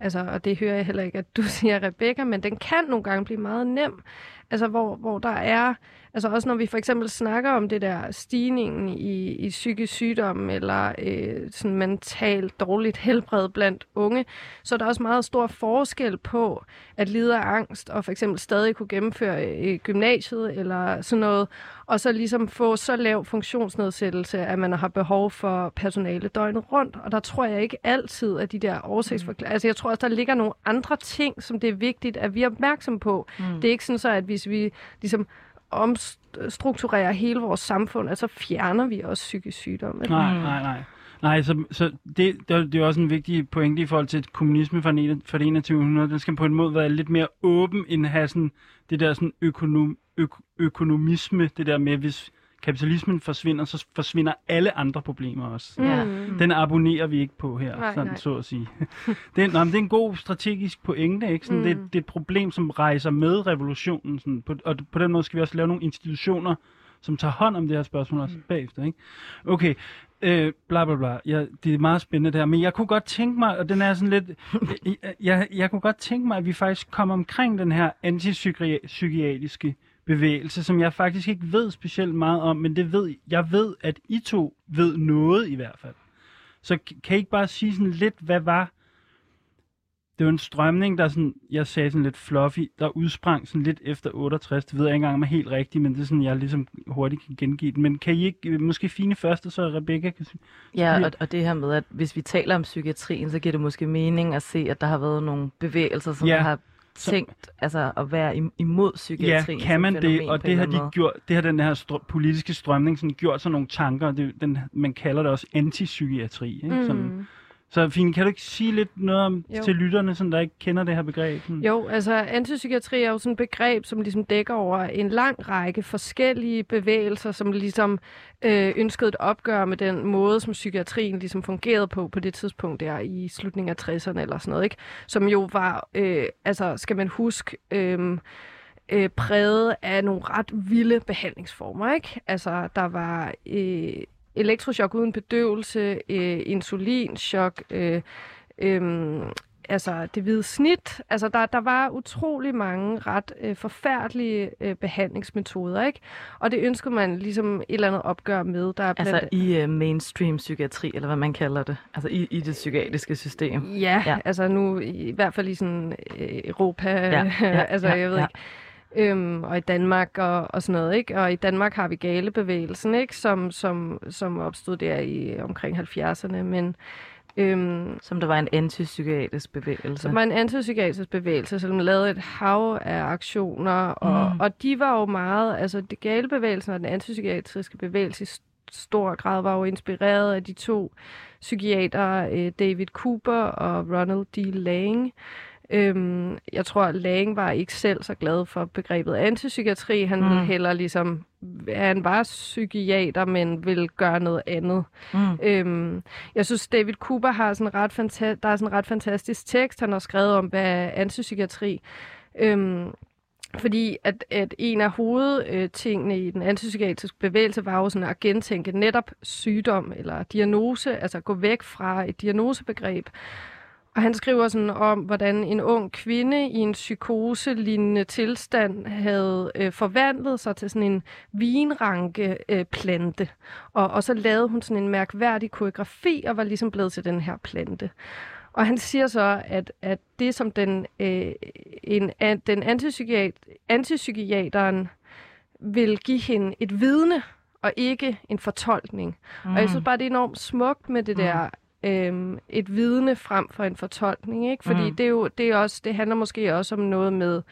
altså, og det hører jeg heller ikke, at du siger, Rebecca, men den kan nogle gange blive meget nem, altså hvor, hvor der er, altså også når vi for eksempel snakker om det der stigningen i, i psykisk sygdom, eller øh, sådan mentalt dårligt helbred blandt unge, så er der også meget stor forskel på at lide af angst, og for eksempel stadig kunne gennemføre øh, gymnasiet, eller sådan noget, og så ligesom få så lav funktionsnedsættelse, at man har behov for personale døgnet rundt. Og der tror jeg ikke altid, at de der årsagsforklaringer... Altså jeg tror også, der ligger nogle andre ting, som det er vigtigt, at vi er opmærksom på. Mm. Det er ikke sådan så, at hvis vi ligesom omstrukturerer hele vores samfund, altså så fjerner vi også psykisk sygdom. vel? Nej, nej, nej. Nej, så, så det, det, er- det er også en vigtig pointe i forhold til at kommunisme fra, den fra det 2100. Den skal på en måde være lidt mere åben, end have sådan, det der sådan økonom, øk, økonomisme, det der med, hvis kapitalismen forsvinder, så forsvinder alle andre problemer også. Ja. Mm. Den abonnerer vi ikke på her, Nej, sådan, nej. så at sige. det, er, nej, det er en god strategisk pointe, ikke? Sådan, mm. det, det er et problem, som rejser med revolutionen, sådan, på, og på den måde skal vi også lave nogle institutioner, som tager hånd om det her spørgsmål også mm. bagefter, ikke? Okay, øh, bla bla bla. Ja, det er meget spændende det her, men jeg kunne godt tænke mig, og den er sådan lidt, jeg, jeg, jeg kunne godt tænke mig, at vi faktisk kommer omkring den her antipsykiatriske bevægelse, som jeg faktisk ikke ved specielt meget om, men det ved, jeg ved, at I to ved noget i hvert fald. Så kan I ikke bare sige sådan lidt, hvad var... Det var en strømning, der sådan, jeg sagde sådan lidt fluffy, der udsprang sådan lidt efter 68. Det ved jeg ikke engang om er helt rigtigt, men det er sådan, jeg ligesom hurtigt kan gengive den. Men kan I ikke, øh, måske Fine først, og så Rebecca kan. Ja, og, og det her med, at hvis vi taler om psykiatrien, så giver det måske mening at se, at der har været nogle bevægelser, som Ja, har tænkt altså, at være im- imod Ja, psykiatrien. kan som man det, og det har, de gjort, det har den her str- politiske strømning sådan gjort sig nogle tanker, det, den, man kalder det også antipsykiatri. Ikke? Mm. Sådan. Mm. Så Fine, kan du ikke sige lidt noget om, Jo. til lytterne, som der ikke kender det her begreb? Sådan? Jo, altså antipsykiatri er jo sådan et begreb, som ligesom dækker over en lang række forskellige bevægelser, som ligesom øh, ønskede et opgør med den måde, som psykiatrien ligesom fungerede på på det tidspunkt der i slutningen af 60'erne eller sådan noget, ikke? Som jo var, øh, altså skal man huske, øh, øh, præget af nogle ret vilde behandlingsformer, ikke? Altså der var øh, elektrochok uden bedøvelse, øh, insulinchok, øh, øhm, altså det hvide snit. Altså der, der var utrolig mange ret øh, forfærdelige øh, behandlingsmetoder, ikke? Og det ønskede man ligesom et eller andet opgør med. Der er blandt... Altså i uh, mainstream psykiatri, eller hvad man kalder det. Altså i, i det psykiatriske system. Ja, Ja. altså nu i hvert fald i sådan øh, Europa, Ja, ja, altså ja, jeg ved ja. ikke, øhm, og i Danmark og, og sådan noget, ikke? Og i Danmark har vi galebevægelsen, ikke? Som, som, som opstod der i omkring 70'erne, men øhm, Som der var en antipsykiatrisk bevægelse. som var en antipsykiatrisk bevægelse, som lavede et hav af aktioner, og, Mm. og de var jo meget, altså det galebevægelsen og den antipsykiatriske bevægelse i st- stor grad var jo inspireret af de to psykiatere, øh, David Cooper og Ronald D. Lang. Øhm, jeg tror, at var ikke selv så glad for begrebet antipsykiatri. Han mm. ville Mm. heller ligesom, han var psykiater, men ville gøre noget andet. Mm. Øhm, jeg synes, David Cooper har sådan ret fanta- der er sådan en ret fantastisk tekst, han har skrevet om, hvad er antipsykiatri. Øhm, fordi at, at en af hovedtingene i den antipsykiatriske bevægelse var jo sådan at gentænke netop sygdom eller diagnose, altså gå væk fra et diagnosebegreb. Og han skriver sådan om, hvordan en ung kvinde i en psykoselignende tilstand havde øh, forvandlet sig til sådan en vinranke øh, plante. Og, og så lavede hun sådan en mærkværdig koreografi og var ligesom blevet til den her plante. Og han siger så, at, at det som den, øh, en, an, den antipsykiat, antipsykiateren vil give hende et vidne, og ikke en fortolkning. Mm. Og jeg synes bare, det er enormt smukt med det Mm. der øhm, et vidne frem for en fortolkning, ikke? Fordi Mm. det er jo det er også det handler måske også om noget med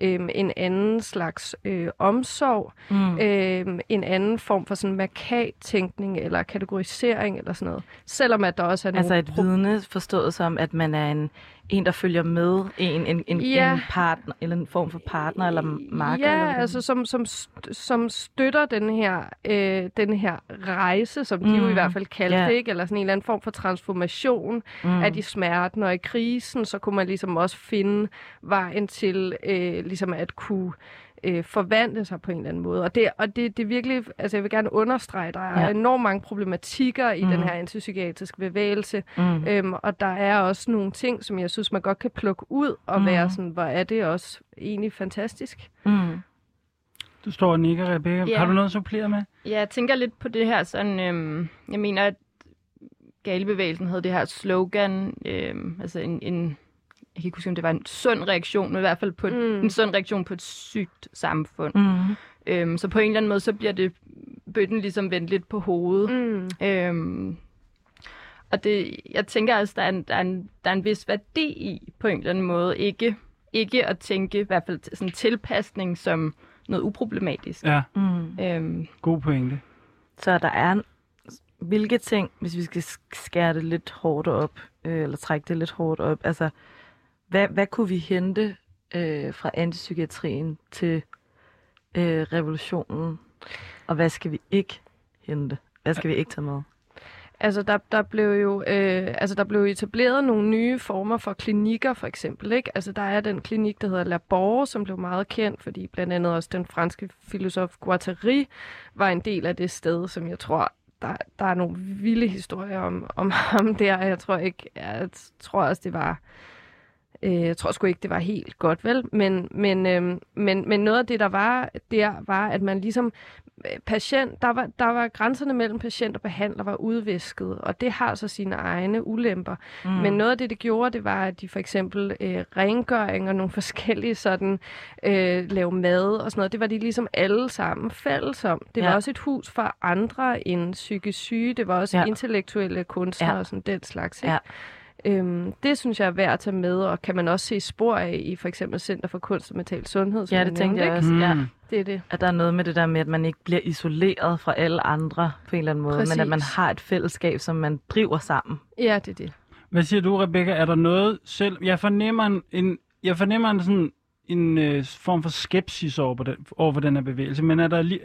øhm, en anden slags øh, omsorg, Mm. øhm, en anden form for sådan markat-tænkning eller kategorisering eller sådan noget. Selvom at der også er Altså et vidne forstået som, at man er en, en der følger med en, en, en, Ja. en partner, eller en form for partner eller marker. eller Ja, hvordan- altså som, som, som støtter den her, øh, den her rejse, som de jo i Mm. hvert fald kaldte Ja. det, ikke? eller sådan en eller anden form for transformation mm. mm. af de smerten, og i krisen, så kunne man ligesom også finde vejen til øh, ligesom at kunne øh, forvandle sig på en eller anden måde. Og det, og det, det er virkelig, altså jeg vil gerne understrege, der er Ja. enormt mange problematikker i Mm. den her antipsykiatriske bevægelse, Mm. Øhm, og der er også nogle ting, som jeg synes, man godt kan plukke ud og Mm. være sådan, hvor er det også egentlig fantastisk. Mm. Du står og nikker, Rebecca. Ja. Har du noget at supplere med? Ja, jeg tænker lidt på det her sådan, øhm, jeg mener, at Galebevægelsen havde det her slogan, øhm, altså en, en, kan ikke huske, om det var en sund reaktion, men i hvert fald på et, Mm. en sund reaktion på et sygt samfund. Mm. Øhm, så på en eller anden måde, så bliver det bøtten ligesom vendt lidt på hovedet. Mm. Øhm, og det, jeg tænker altså, der er, en, der, er en, der er en vis værdi i, på en eller anden måde, ikke, ikke at tænke i hvert fald sådan tilpasning som noget uproblematisk. Ja, Mm. Øhm, god pointe. Så der er en, hvilke ting, hvis vi skal sk- skære det lidt hårdt op, øh, eller trække det lidt hårdt op, altså, hvad, hvad kunne vi hente øh, fra antipsykiatrien til øh, revolutionen, og hvad skal vi ikke hente? Hvad skal vi ikke tage med? Altså, der, der, blev jo, øh, altså, der blev etableret nogle nye former for klinikker, for eksempel. Ikke? Altså, der er den klinik, der hedder La Borge, som blev meget kendt, fordi blandt andet også den franske filosof Guattari var en del af det sted, som jeg tror, der, der er nogle vilde historier om, om ham der. Jeg tror ikke, jeg tror også, det var... Øh, jeg tror sgu ikke, det var helt godt, vel? Men, men, øh, men, men noget af det, der var der, var, at man ligesom øh, patient, der var, der var grænserne mellem patient og behandler var udvisket, og det har så sine egne ulemper. Mm. Men noget af det, det gjorde, det var, at de for eksempel øh, rengøring og nogle forskellige sådan, øh, lave mad og sådan noget, det var de ligesom alle sammen fælles om. Det var Ja. også et hus for andre end psykisk syge, det var også ja. intellektuelle kunstnere Ja. og sådan den slags. Ikke? Ja. Øhm, det synes jeg er værd at tage med, og kan man også se spor af i for eksempel Center for Kunst og Mental Sundhed. som Ja, det tænkte nævnte, jeg ikke? også. Ja. Mm. Det er det. At der er noget med det der med, at man ikke bliver isoleret fra alle andre på en eller anden måde, Præcis. men at man har et fællesskab, som man driver sammen. Ja, det er det. Hvad siger du, Rebecca? Er der noget selv... Jeg fornemmer en, en, jeg fornemmer en, sådan, en øh, form for skepsis over, på den, over for den her bevægelse, men er der lige...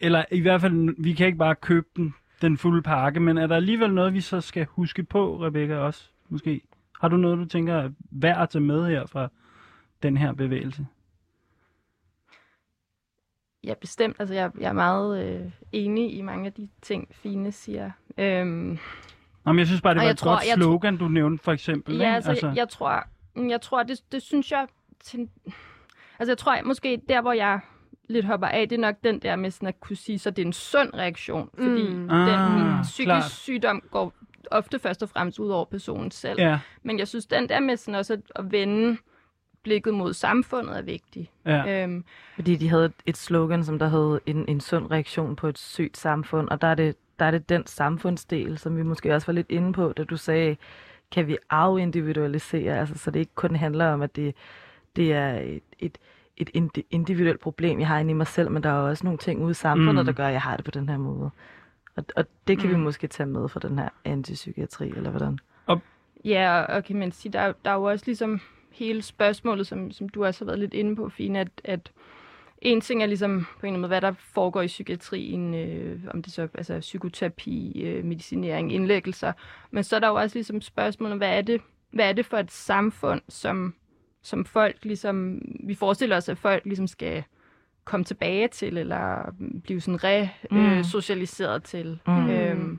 Eller i hvert fald, vi kan ikke bare købe den, den fulde pakke, men er der alligevel noget, vi så skal huske på, Rebecca, også? Måske. Har du noget, du tænker er værd at tage med her fra den her bevægelse? Ja, bestemt. Altså, jeg, jeg er meget øh, enig i mange af de ting, Fine siger. Øhm, Nå, men jeg synes bare, det var et tror- godt slogan, du nævnte for eksempel. Ja, ikke? altså, jeg, jeg tror, jeg tror det, det synes jeg... Til, altså, jeg tror jeg, måske der, hvor jeg lidt hopper af, det er nok den der med sådan at kunne sige, så det er en sund reaktion. Fordi Mm. mm. den Ah, psykisk klart. sygdom går ofte først og fremmest ud over personen selv. Ja, Men jeg synes, den der med sådan også at, at vende blikket mod samfundet er vigtig. ja. Øhm, Fordi de havde et- et slogan, som der hed en, en sund reaktion på et sygt samfund, og der er, det, der er det den samfundsdel, som vi måske også var lidt inde på, da du sagde, kan vi afindividualisere, altså så det ikke kun handler om, at det, det er et, et, et indi- individuelt problem, jeg har inde i mig selv, men der er også nogle ting ude i samfundet, Mm. der gør, at jeg har det på den her måde. Og, og det kan mm. vi måske tage med fra den her antipsykiatri, eller hvordan? Ja, og kan man sige, der, der er jo også ligesom hele spørgsmålet, som, som du også har været lidt inde på, Fine, at, at en ting er ligesom på en eller anden måde, hvad der foregår i psykiatrien, øh, om det så altså psykoterapi, øh, medicinering, indlæggelser, men så er der jo også ligesom spørgsmålet, hvad er det, hvad er det for et samfund, som, som folk ligesom, vi forestiller os, at folk ligesom skal komme tilbage til, eller blive sådan re-socialiseret Mm. til. Mm. Øhm,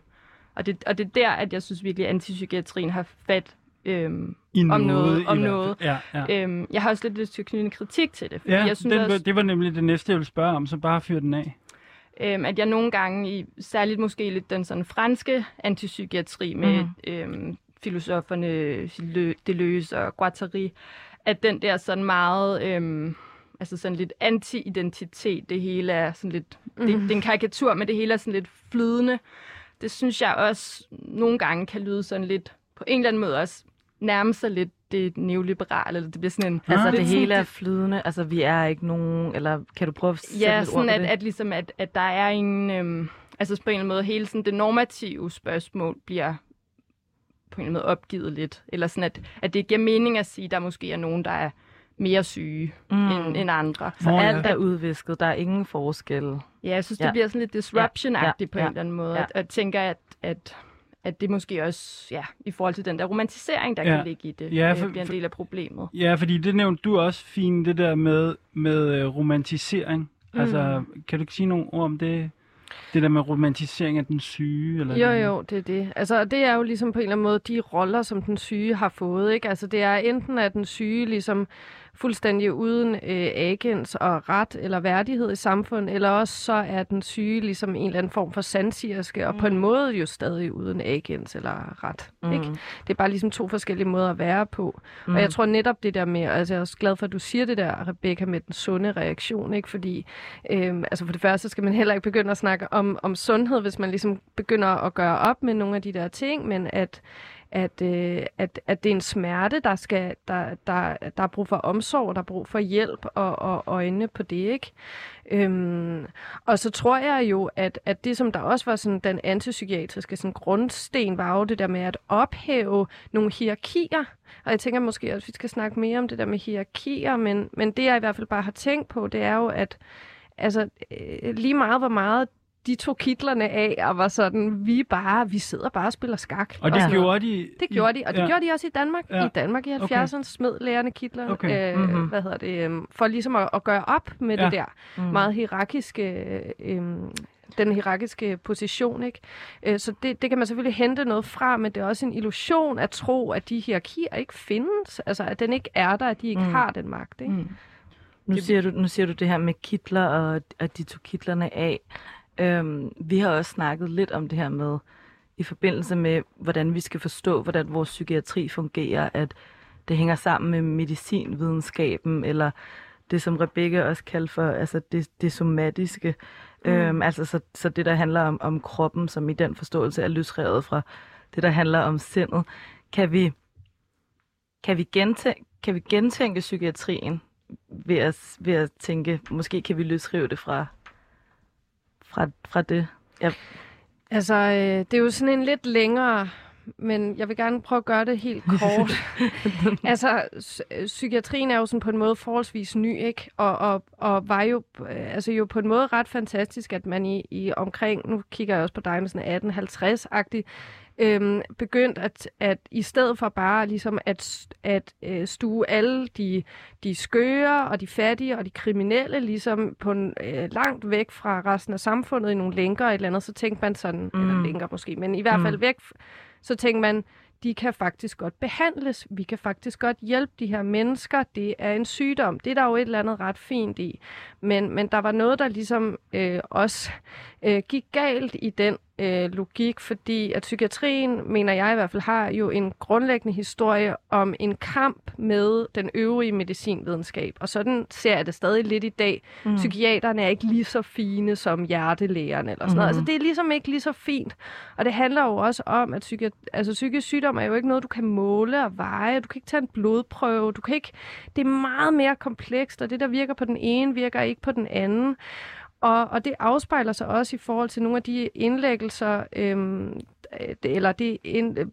og, det, og det er der, at jeg synes virkelig, at antipsykiatrien har fat øhm, I om noget, om noget. Ja, ja. øhm, jeg har også lidt lyst til at knytte en kritik til det, fordi ja jeg synes den, også, det var nemlig det næste, jeg ville spørge om, så bare fyr den af. øhm, at jeg nogle gange, i, særligt måske lidt den sådan franske antipsykiatri med mm. øhm, filosoferne Le- Deleuze og Guattari, at den der sådan meget, øhm, altså sådan lidt anti-identitet, det hele er sådan lidt, det, Mhm. det er en karikatur, men det hele er sådan lidt flydende. Det synes jeg også nogle gange kan lyde sådan lidt, på en eller anden måde også, nærme sig lidt det neoliberale, eller det bliver sådan en... Altså, det hele er flydende, altså vi er ikke nogen, eller kan du prøve at sætte Ja, lidt ord sådan på at, det? at, ligesom at, at der er en... Øhm, altså på en eller anden måde, hele sådan det normative spørgsmål bliver på en eller anden måde opgivet lidt. Eller sådan, at, at det giver mening at sige, at der måske er nogen, der er mere syge Mm. end, end andre. Så Nå, ja. alt er udvisket, der er ingen forskel. Ja, jeg synes, det Ja. bliver sådan lidt disruption-agtigt Ja, på ja, en eller anden måde. ja. Og, og tænker, at, at, at det måske også, ja, i forhold til den der romantisering, der Ja. kan ligge i det, Ja, ja, for- for, bliver en del af problemet. Ja, fordi det nævnte du også fint, det der med, med øh, romantisering. Mm. Altså, kan du ikke sige nogle ord om det? Det der med romantisering af den syge? Eller Jo, jo, det er det. Altså, det er jo ligesom på en eller anden måde de roller, som den syge har fået. Ikke? Altså, det er enten at den syge ligesom fuldstændig uden øh, agens og ret eller værdighed i samfundet, eller også så er den syge ligesom en eller anden form for sandsirske, og på en måde jo stadig uden agens eller ret. Mm. Ikke? Det er bare ligesom to forskellige måder at være på. Mm. Og jeg tror netop det der med, altså jeg er også glad for, at du siger det der, Rebecca, med den sunde reaktion, ikke? Fordi øhm, altså for det første skal man heller ikke begynde at snakke om, om sundhed, hvis man ligesom begynder at gøre op med nogle af de der ting, men at at, øh, at, at det er en smerte, der, skal, der, der, der er brug for omsorg, der er brug for hjælp og, og øjne på det, ikke? Øhm, og så tror jeg jo, at, at det, som der også var sådan den antipsykiatriske sådan grundsten, var jo det der med at ophæve nogle hierarkier. Og jeg tænker måske også, at vi skal snakke mere om det der med hierarkier, men, men det jeg i hvert fald bare har tænkt på, det er jo, at altså, øh, lige meget hvor meget de tog kitlerne af, og var sådan, vi bare, vi sidder bare og spiller skak. Og det noget. gjorde de... Det gjorde de, og det ja. gjorde de også i Danmark. Ja. I Danmark i 70'erne Okay. smed lærerne kitler, Okay. øh, Mhm. hvad hedder det, øh, for ligesom at, at gøre op med Ja. det der Mm. meget hierarkiske, øh, den hierarkiske position, ikke? Øh, så det, det kan man selvfølgelig hente noget fra, men det er også en illusion at tro, at de hierarkier ikke findes, altså at den ikke er der, at de ikke mm. har den magt, ikke? Mm. Nu siger, du, nu siger du det her med kitler, og at de tog kitlerne af. Øhm, vi har også snakket lidt om det her med, i forbindelse med, hvordan vi skal forstå, hvordan vores psykiatri fungerer, at det hænger sammen med medicinvidenskaben, eller det, som Rebecca også kaldte for altså det, det somatiske. Mm. Øhm, altså så, så det, der handler om, om kroppen, som i den forståelse er løsrevet fra det, der handler om sindet. Kan vi, kan vi, gentænke, kan vi gentænke psykiatrien ved at, ved at tænke, måske kan vi løsrive det fra, fra, fra det. Ja. Altså, øh, det er jo sådan en lidt længere, men jeg vil gerne prøve at gøre det helt kort. altså, øh, psykiatrien er jo sådan på en måde forholdsvis ny, ikke? Og, og, og var jo, øh, altså jo på en måde ret fantastisk, at man i, i omkring, nu kigger jeg også på dig med sådan 1850-agtigt, øhm, begyndt at, at i stedet for bare ligesom at, at øh, stue alle de, de skøre og de fattige og de kriminelle ligesom på en, øh, langt væk fra resten af samfundet i nogle lænker et eller andet, så tænkte man sådan, mm. eller lænker måske, men i hvert fald Mm. væk, så tænkte man, de kan faktisk godt behandles. Vi kan faktisk godt hjælpe de her mennesker. Det er en sygdom. Det er der jo et eller andet ret fint i. Men, men der var noget, der ligesom øh, også øh, gik galt i den øh, logik, fordi at psykiatrien, mener jeg i hvert fald, har jo en grundlæggende historie om en kamp med den øvrige medicinvidenskab. Og sådan ser jeg det stadig lidt i dag. Mm. Psykiaterne er ikke lige så fine som hjertelægerne eller sådan mm. noget. Altså det er ligesom ikke lige så fint. Og det handler jo også om, at psyki- altså, psykisk sygdom er jo ikke noget, du kan måle og veje. Du kan ikke tage en blodprøve. Du kan ikke... Det er meget mere komplekst, og det, der virker på den ene, virker ikke på den anden. Og, og det afspejler sig også i forhold til nogle af de indlæggelser, øhm, eller det,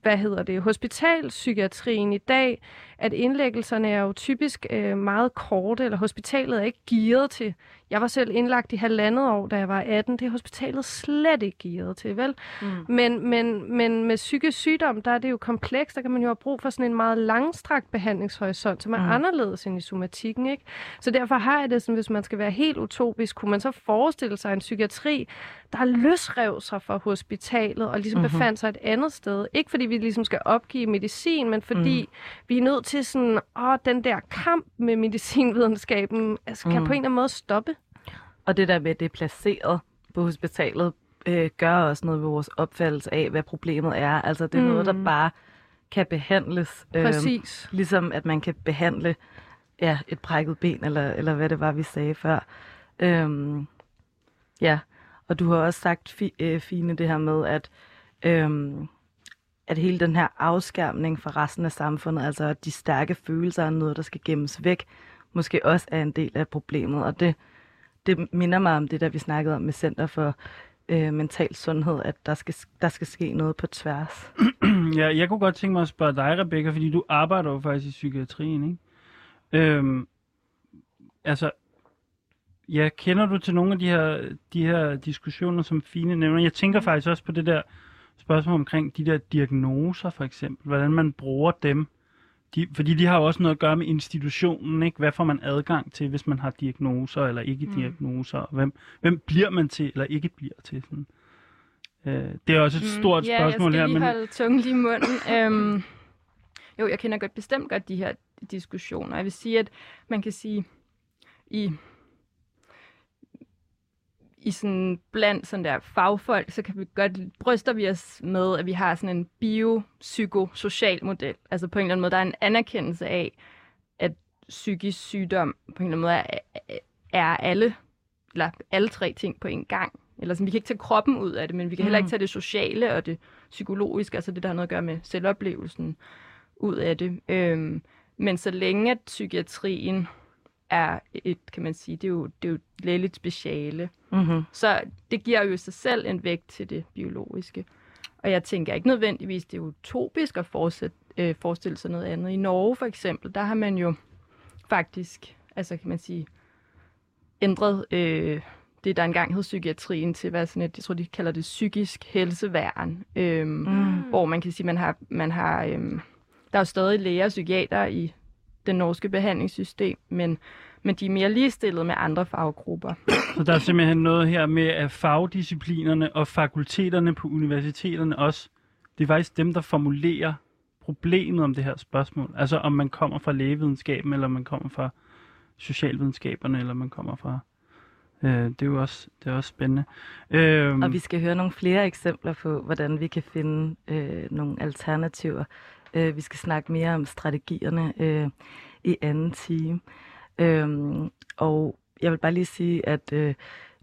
hvad hedder det, hospitalpsykiatrien i dag, at indlæggelserne er jo typisk øh, meget korte, eller hospitalet er ikke gearet til. Jeg var selv indlagt i halvandet år, da jeg var 18. Det er hospitalet slet ikke gearet til, vel? Mm. Men, men, men med psykisk sygdom, der er det jo komplekst. Der kan man jo have brug for sådan en meget langstrakt behandlingshorisont, som er mm. anderledes end i somatikken, ikke? Så derfor har jeg det sådan, hvis man skal være helt utopisk, kunne man så forestille sig en psykiatri, der løsrev sig fra hospitalet og ligesom mm-hmm. befandt sig et andet sted. Ikke fordi vi ligesom skal opgive medicin, men fordi mm. vi er nødt til sådan, åh, den der kamp med medicinvidenskaben altså, kan mm. på en eller anden måde stoppe. Og det der med, at det er placeret på hospitalet, øh, gør også noget ved vores opfattelse af, hvad problemet er. Altså, det er mm. noget, der mm. bare kan behandles. Øh, Præcis. Ligesom at man kan behandle ja, et brækket ben, eller, eller hvad det var, vi sagde før. Øhm, ja, og du har også sagt, fi, øh, Fine, det her med, at, øhm, at hele den her afskærmning fra resten af samfundet, altså at de stærke følelser er noget, der skal gemmes væk, måske også er en del af problemet. Og det, det minder mig om det, der vi snakkede om med Center for øh, Mental Sundhed, at der skal, der skal ske noget på tværs. ja, jeg kunne godt tænke mig at spørge dig, Rebecca, fordi du arbejder jo faktisk i psykiatrien, ikke? Øhm, altså, Ja, kender du til nogle af de her, de her diskussioner, som Fine nævner? Jeg tænker faktisk også på det der spørgsmål omkring de der diagnoser, for eksempel. Hvordan man bruger dem. De, fordi de har jo også noget at gøre med institutionen, ikke? Hvad får man adgang til, hvis man har diagnoser eller ikke mm. diagnoser? Og hvem, hvem bliver man til eller ikke bliver til? Sådan. Øh, det er også et mm, stort ja, spørgsmål her. Ja, jeg skal lige men... holde tungen lige i munden. øhm, jo, jeg kender godt bestemt godt de her diskussioner. Jeg vil sige, at man kan sige, i i sådan blandt sådan der fagfolk, så kan vi godt bryster vi os med, at vi har sådan en biopsykosocial model. Altså på en eller anden måde, der er en anerkendelse af, at psykisk sygdom på en eller anden måde er, er alle, eller alle tre ting på en gang. Eller sådan, vi kan ikke tage kroppen ud af det, men vi kan heller ikke mm. tage det sociale og det psykologiske, altså det, der har noget at gøre med selvoplevelsen ud af det. Øhm, men så længe at psykiatrien er et, kan man sige, det er jo, det er jo et lægeligt speciale. Mm-hmm. Så det giver jo sig selv en vægt til det biologiske. Og jeg tænker ikke nødvendigvis, det er utopisk at fortsætte, øh, forestille sig noget andet. I Norge for eksempel, der har man jo faktisk, altså kan man sige, ændret øh, det, der engang hed psykiatrien til, hvad sådan et, jeg tror, de kalder det psykisk helseværn, øh, mm. hvor man kan sige, man har, man har øh, der er jo stadig læger og psykiater i det norske behandlingssystem, men, men de er mere ligestillet med andre faggrupper. Så der er simpelthen noget her med, at fagdisciplinerne og fakulteterne på universiteterne også, det er faktisk dem, der formulerer problemet om det her spørgsmål. Altså om man kommer fra lægevidenskaben, eller man kommer fra socialvidenskaberne, eller man kommer fra... Øh, det er jo også, det er også spændende. Øh, og vi skal høre nogle flere eksempler på, hvordan vi kan finde øh, nogle alternativer Øh, vi skal snakke mere om strategierne øh, i anden time. Øh, og jeg vil bare lige sige, at øh,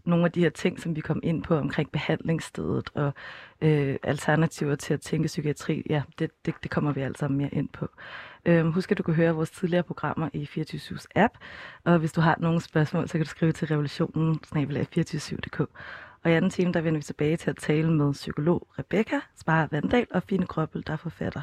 nogle af de her ting, som vi kom ind på omkring behandlingsstedet og øh, alternativer til at tænke psykiatri, ja, det, det, det kommer vi altså mere ind på. Øh, husk, at du kan høre vores tidligere programmer i 24 app, og hvis du har nogle spørgsmål, så kan du skrive til revolutionen 247dk Og i anden time, der vender vi tilbage til at tale med psykolog Rebecca Spare Vandal og Fine Krøbbel, der er forfatter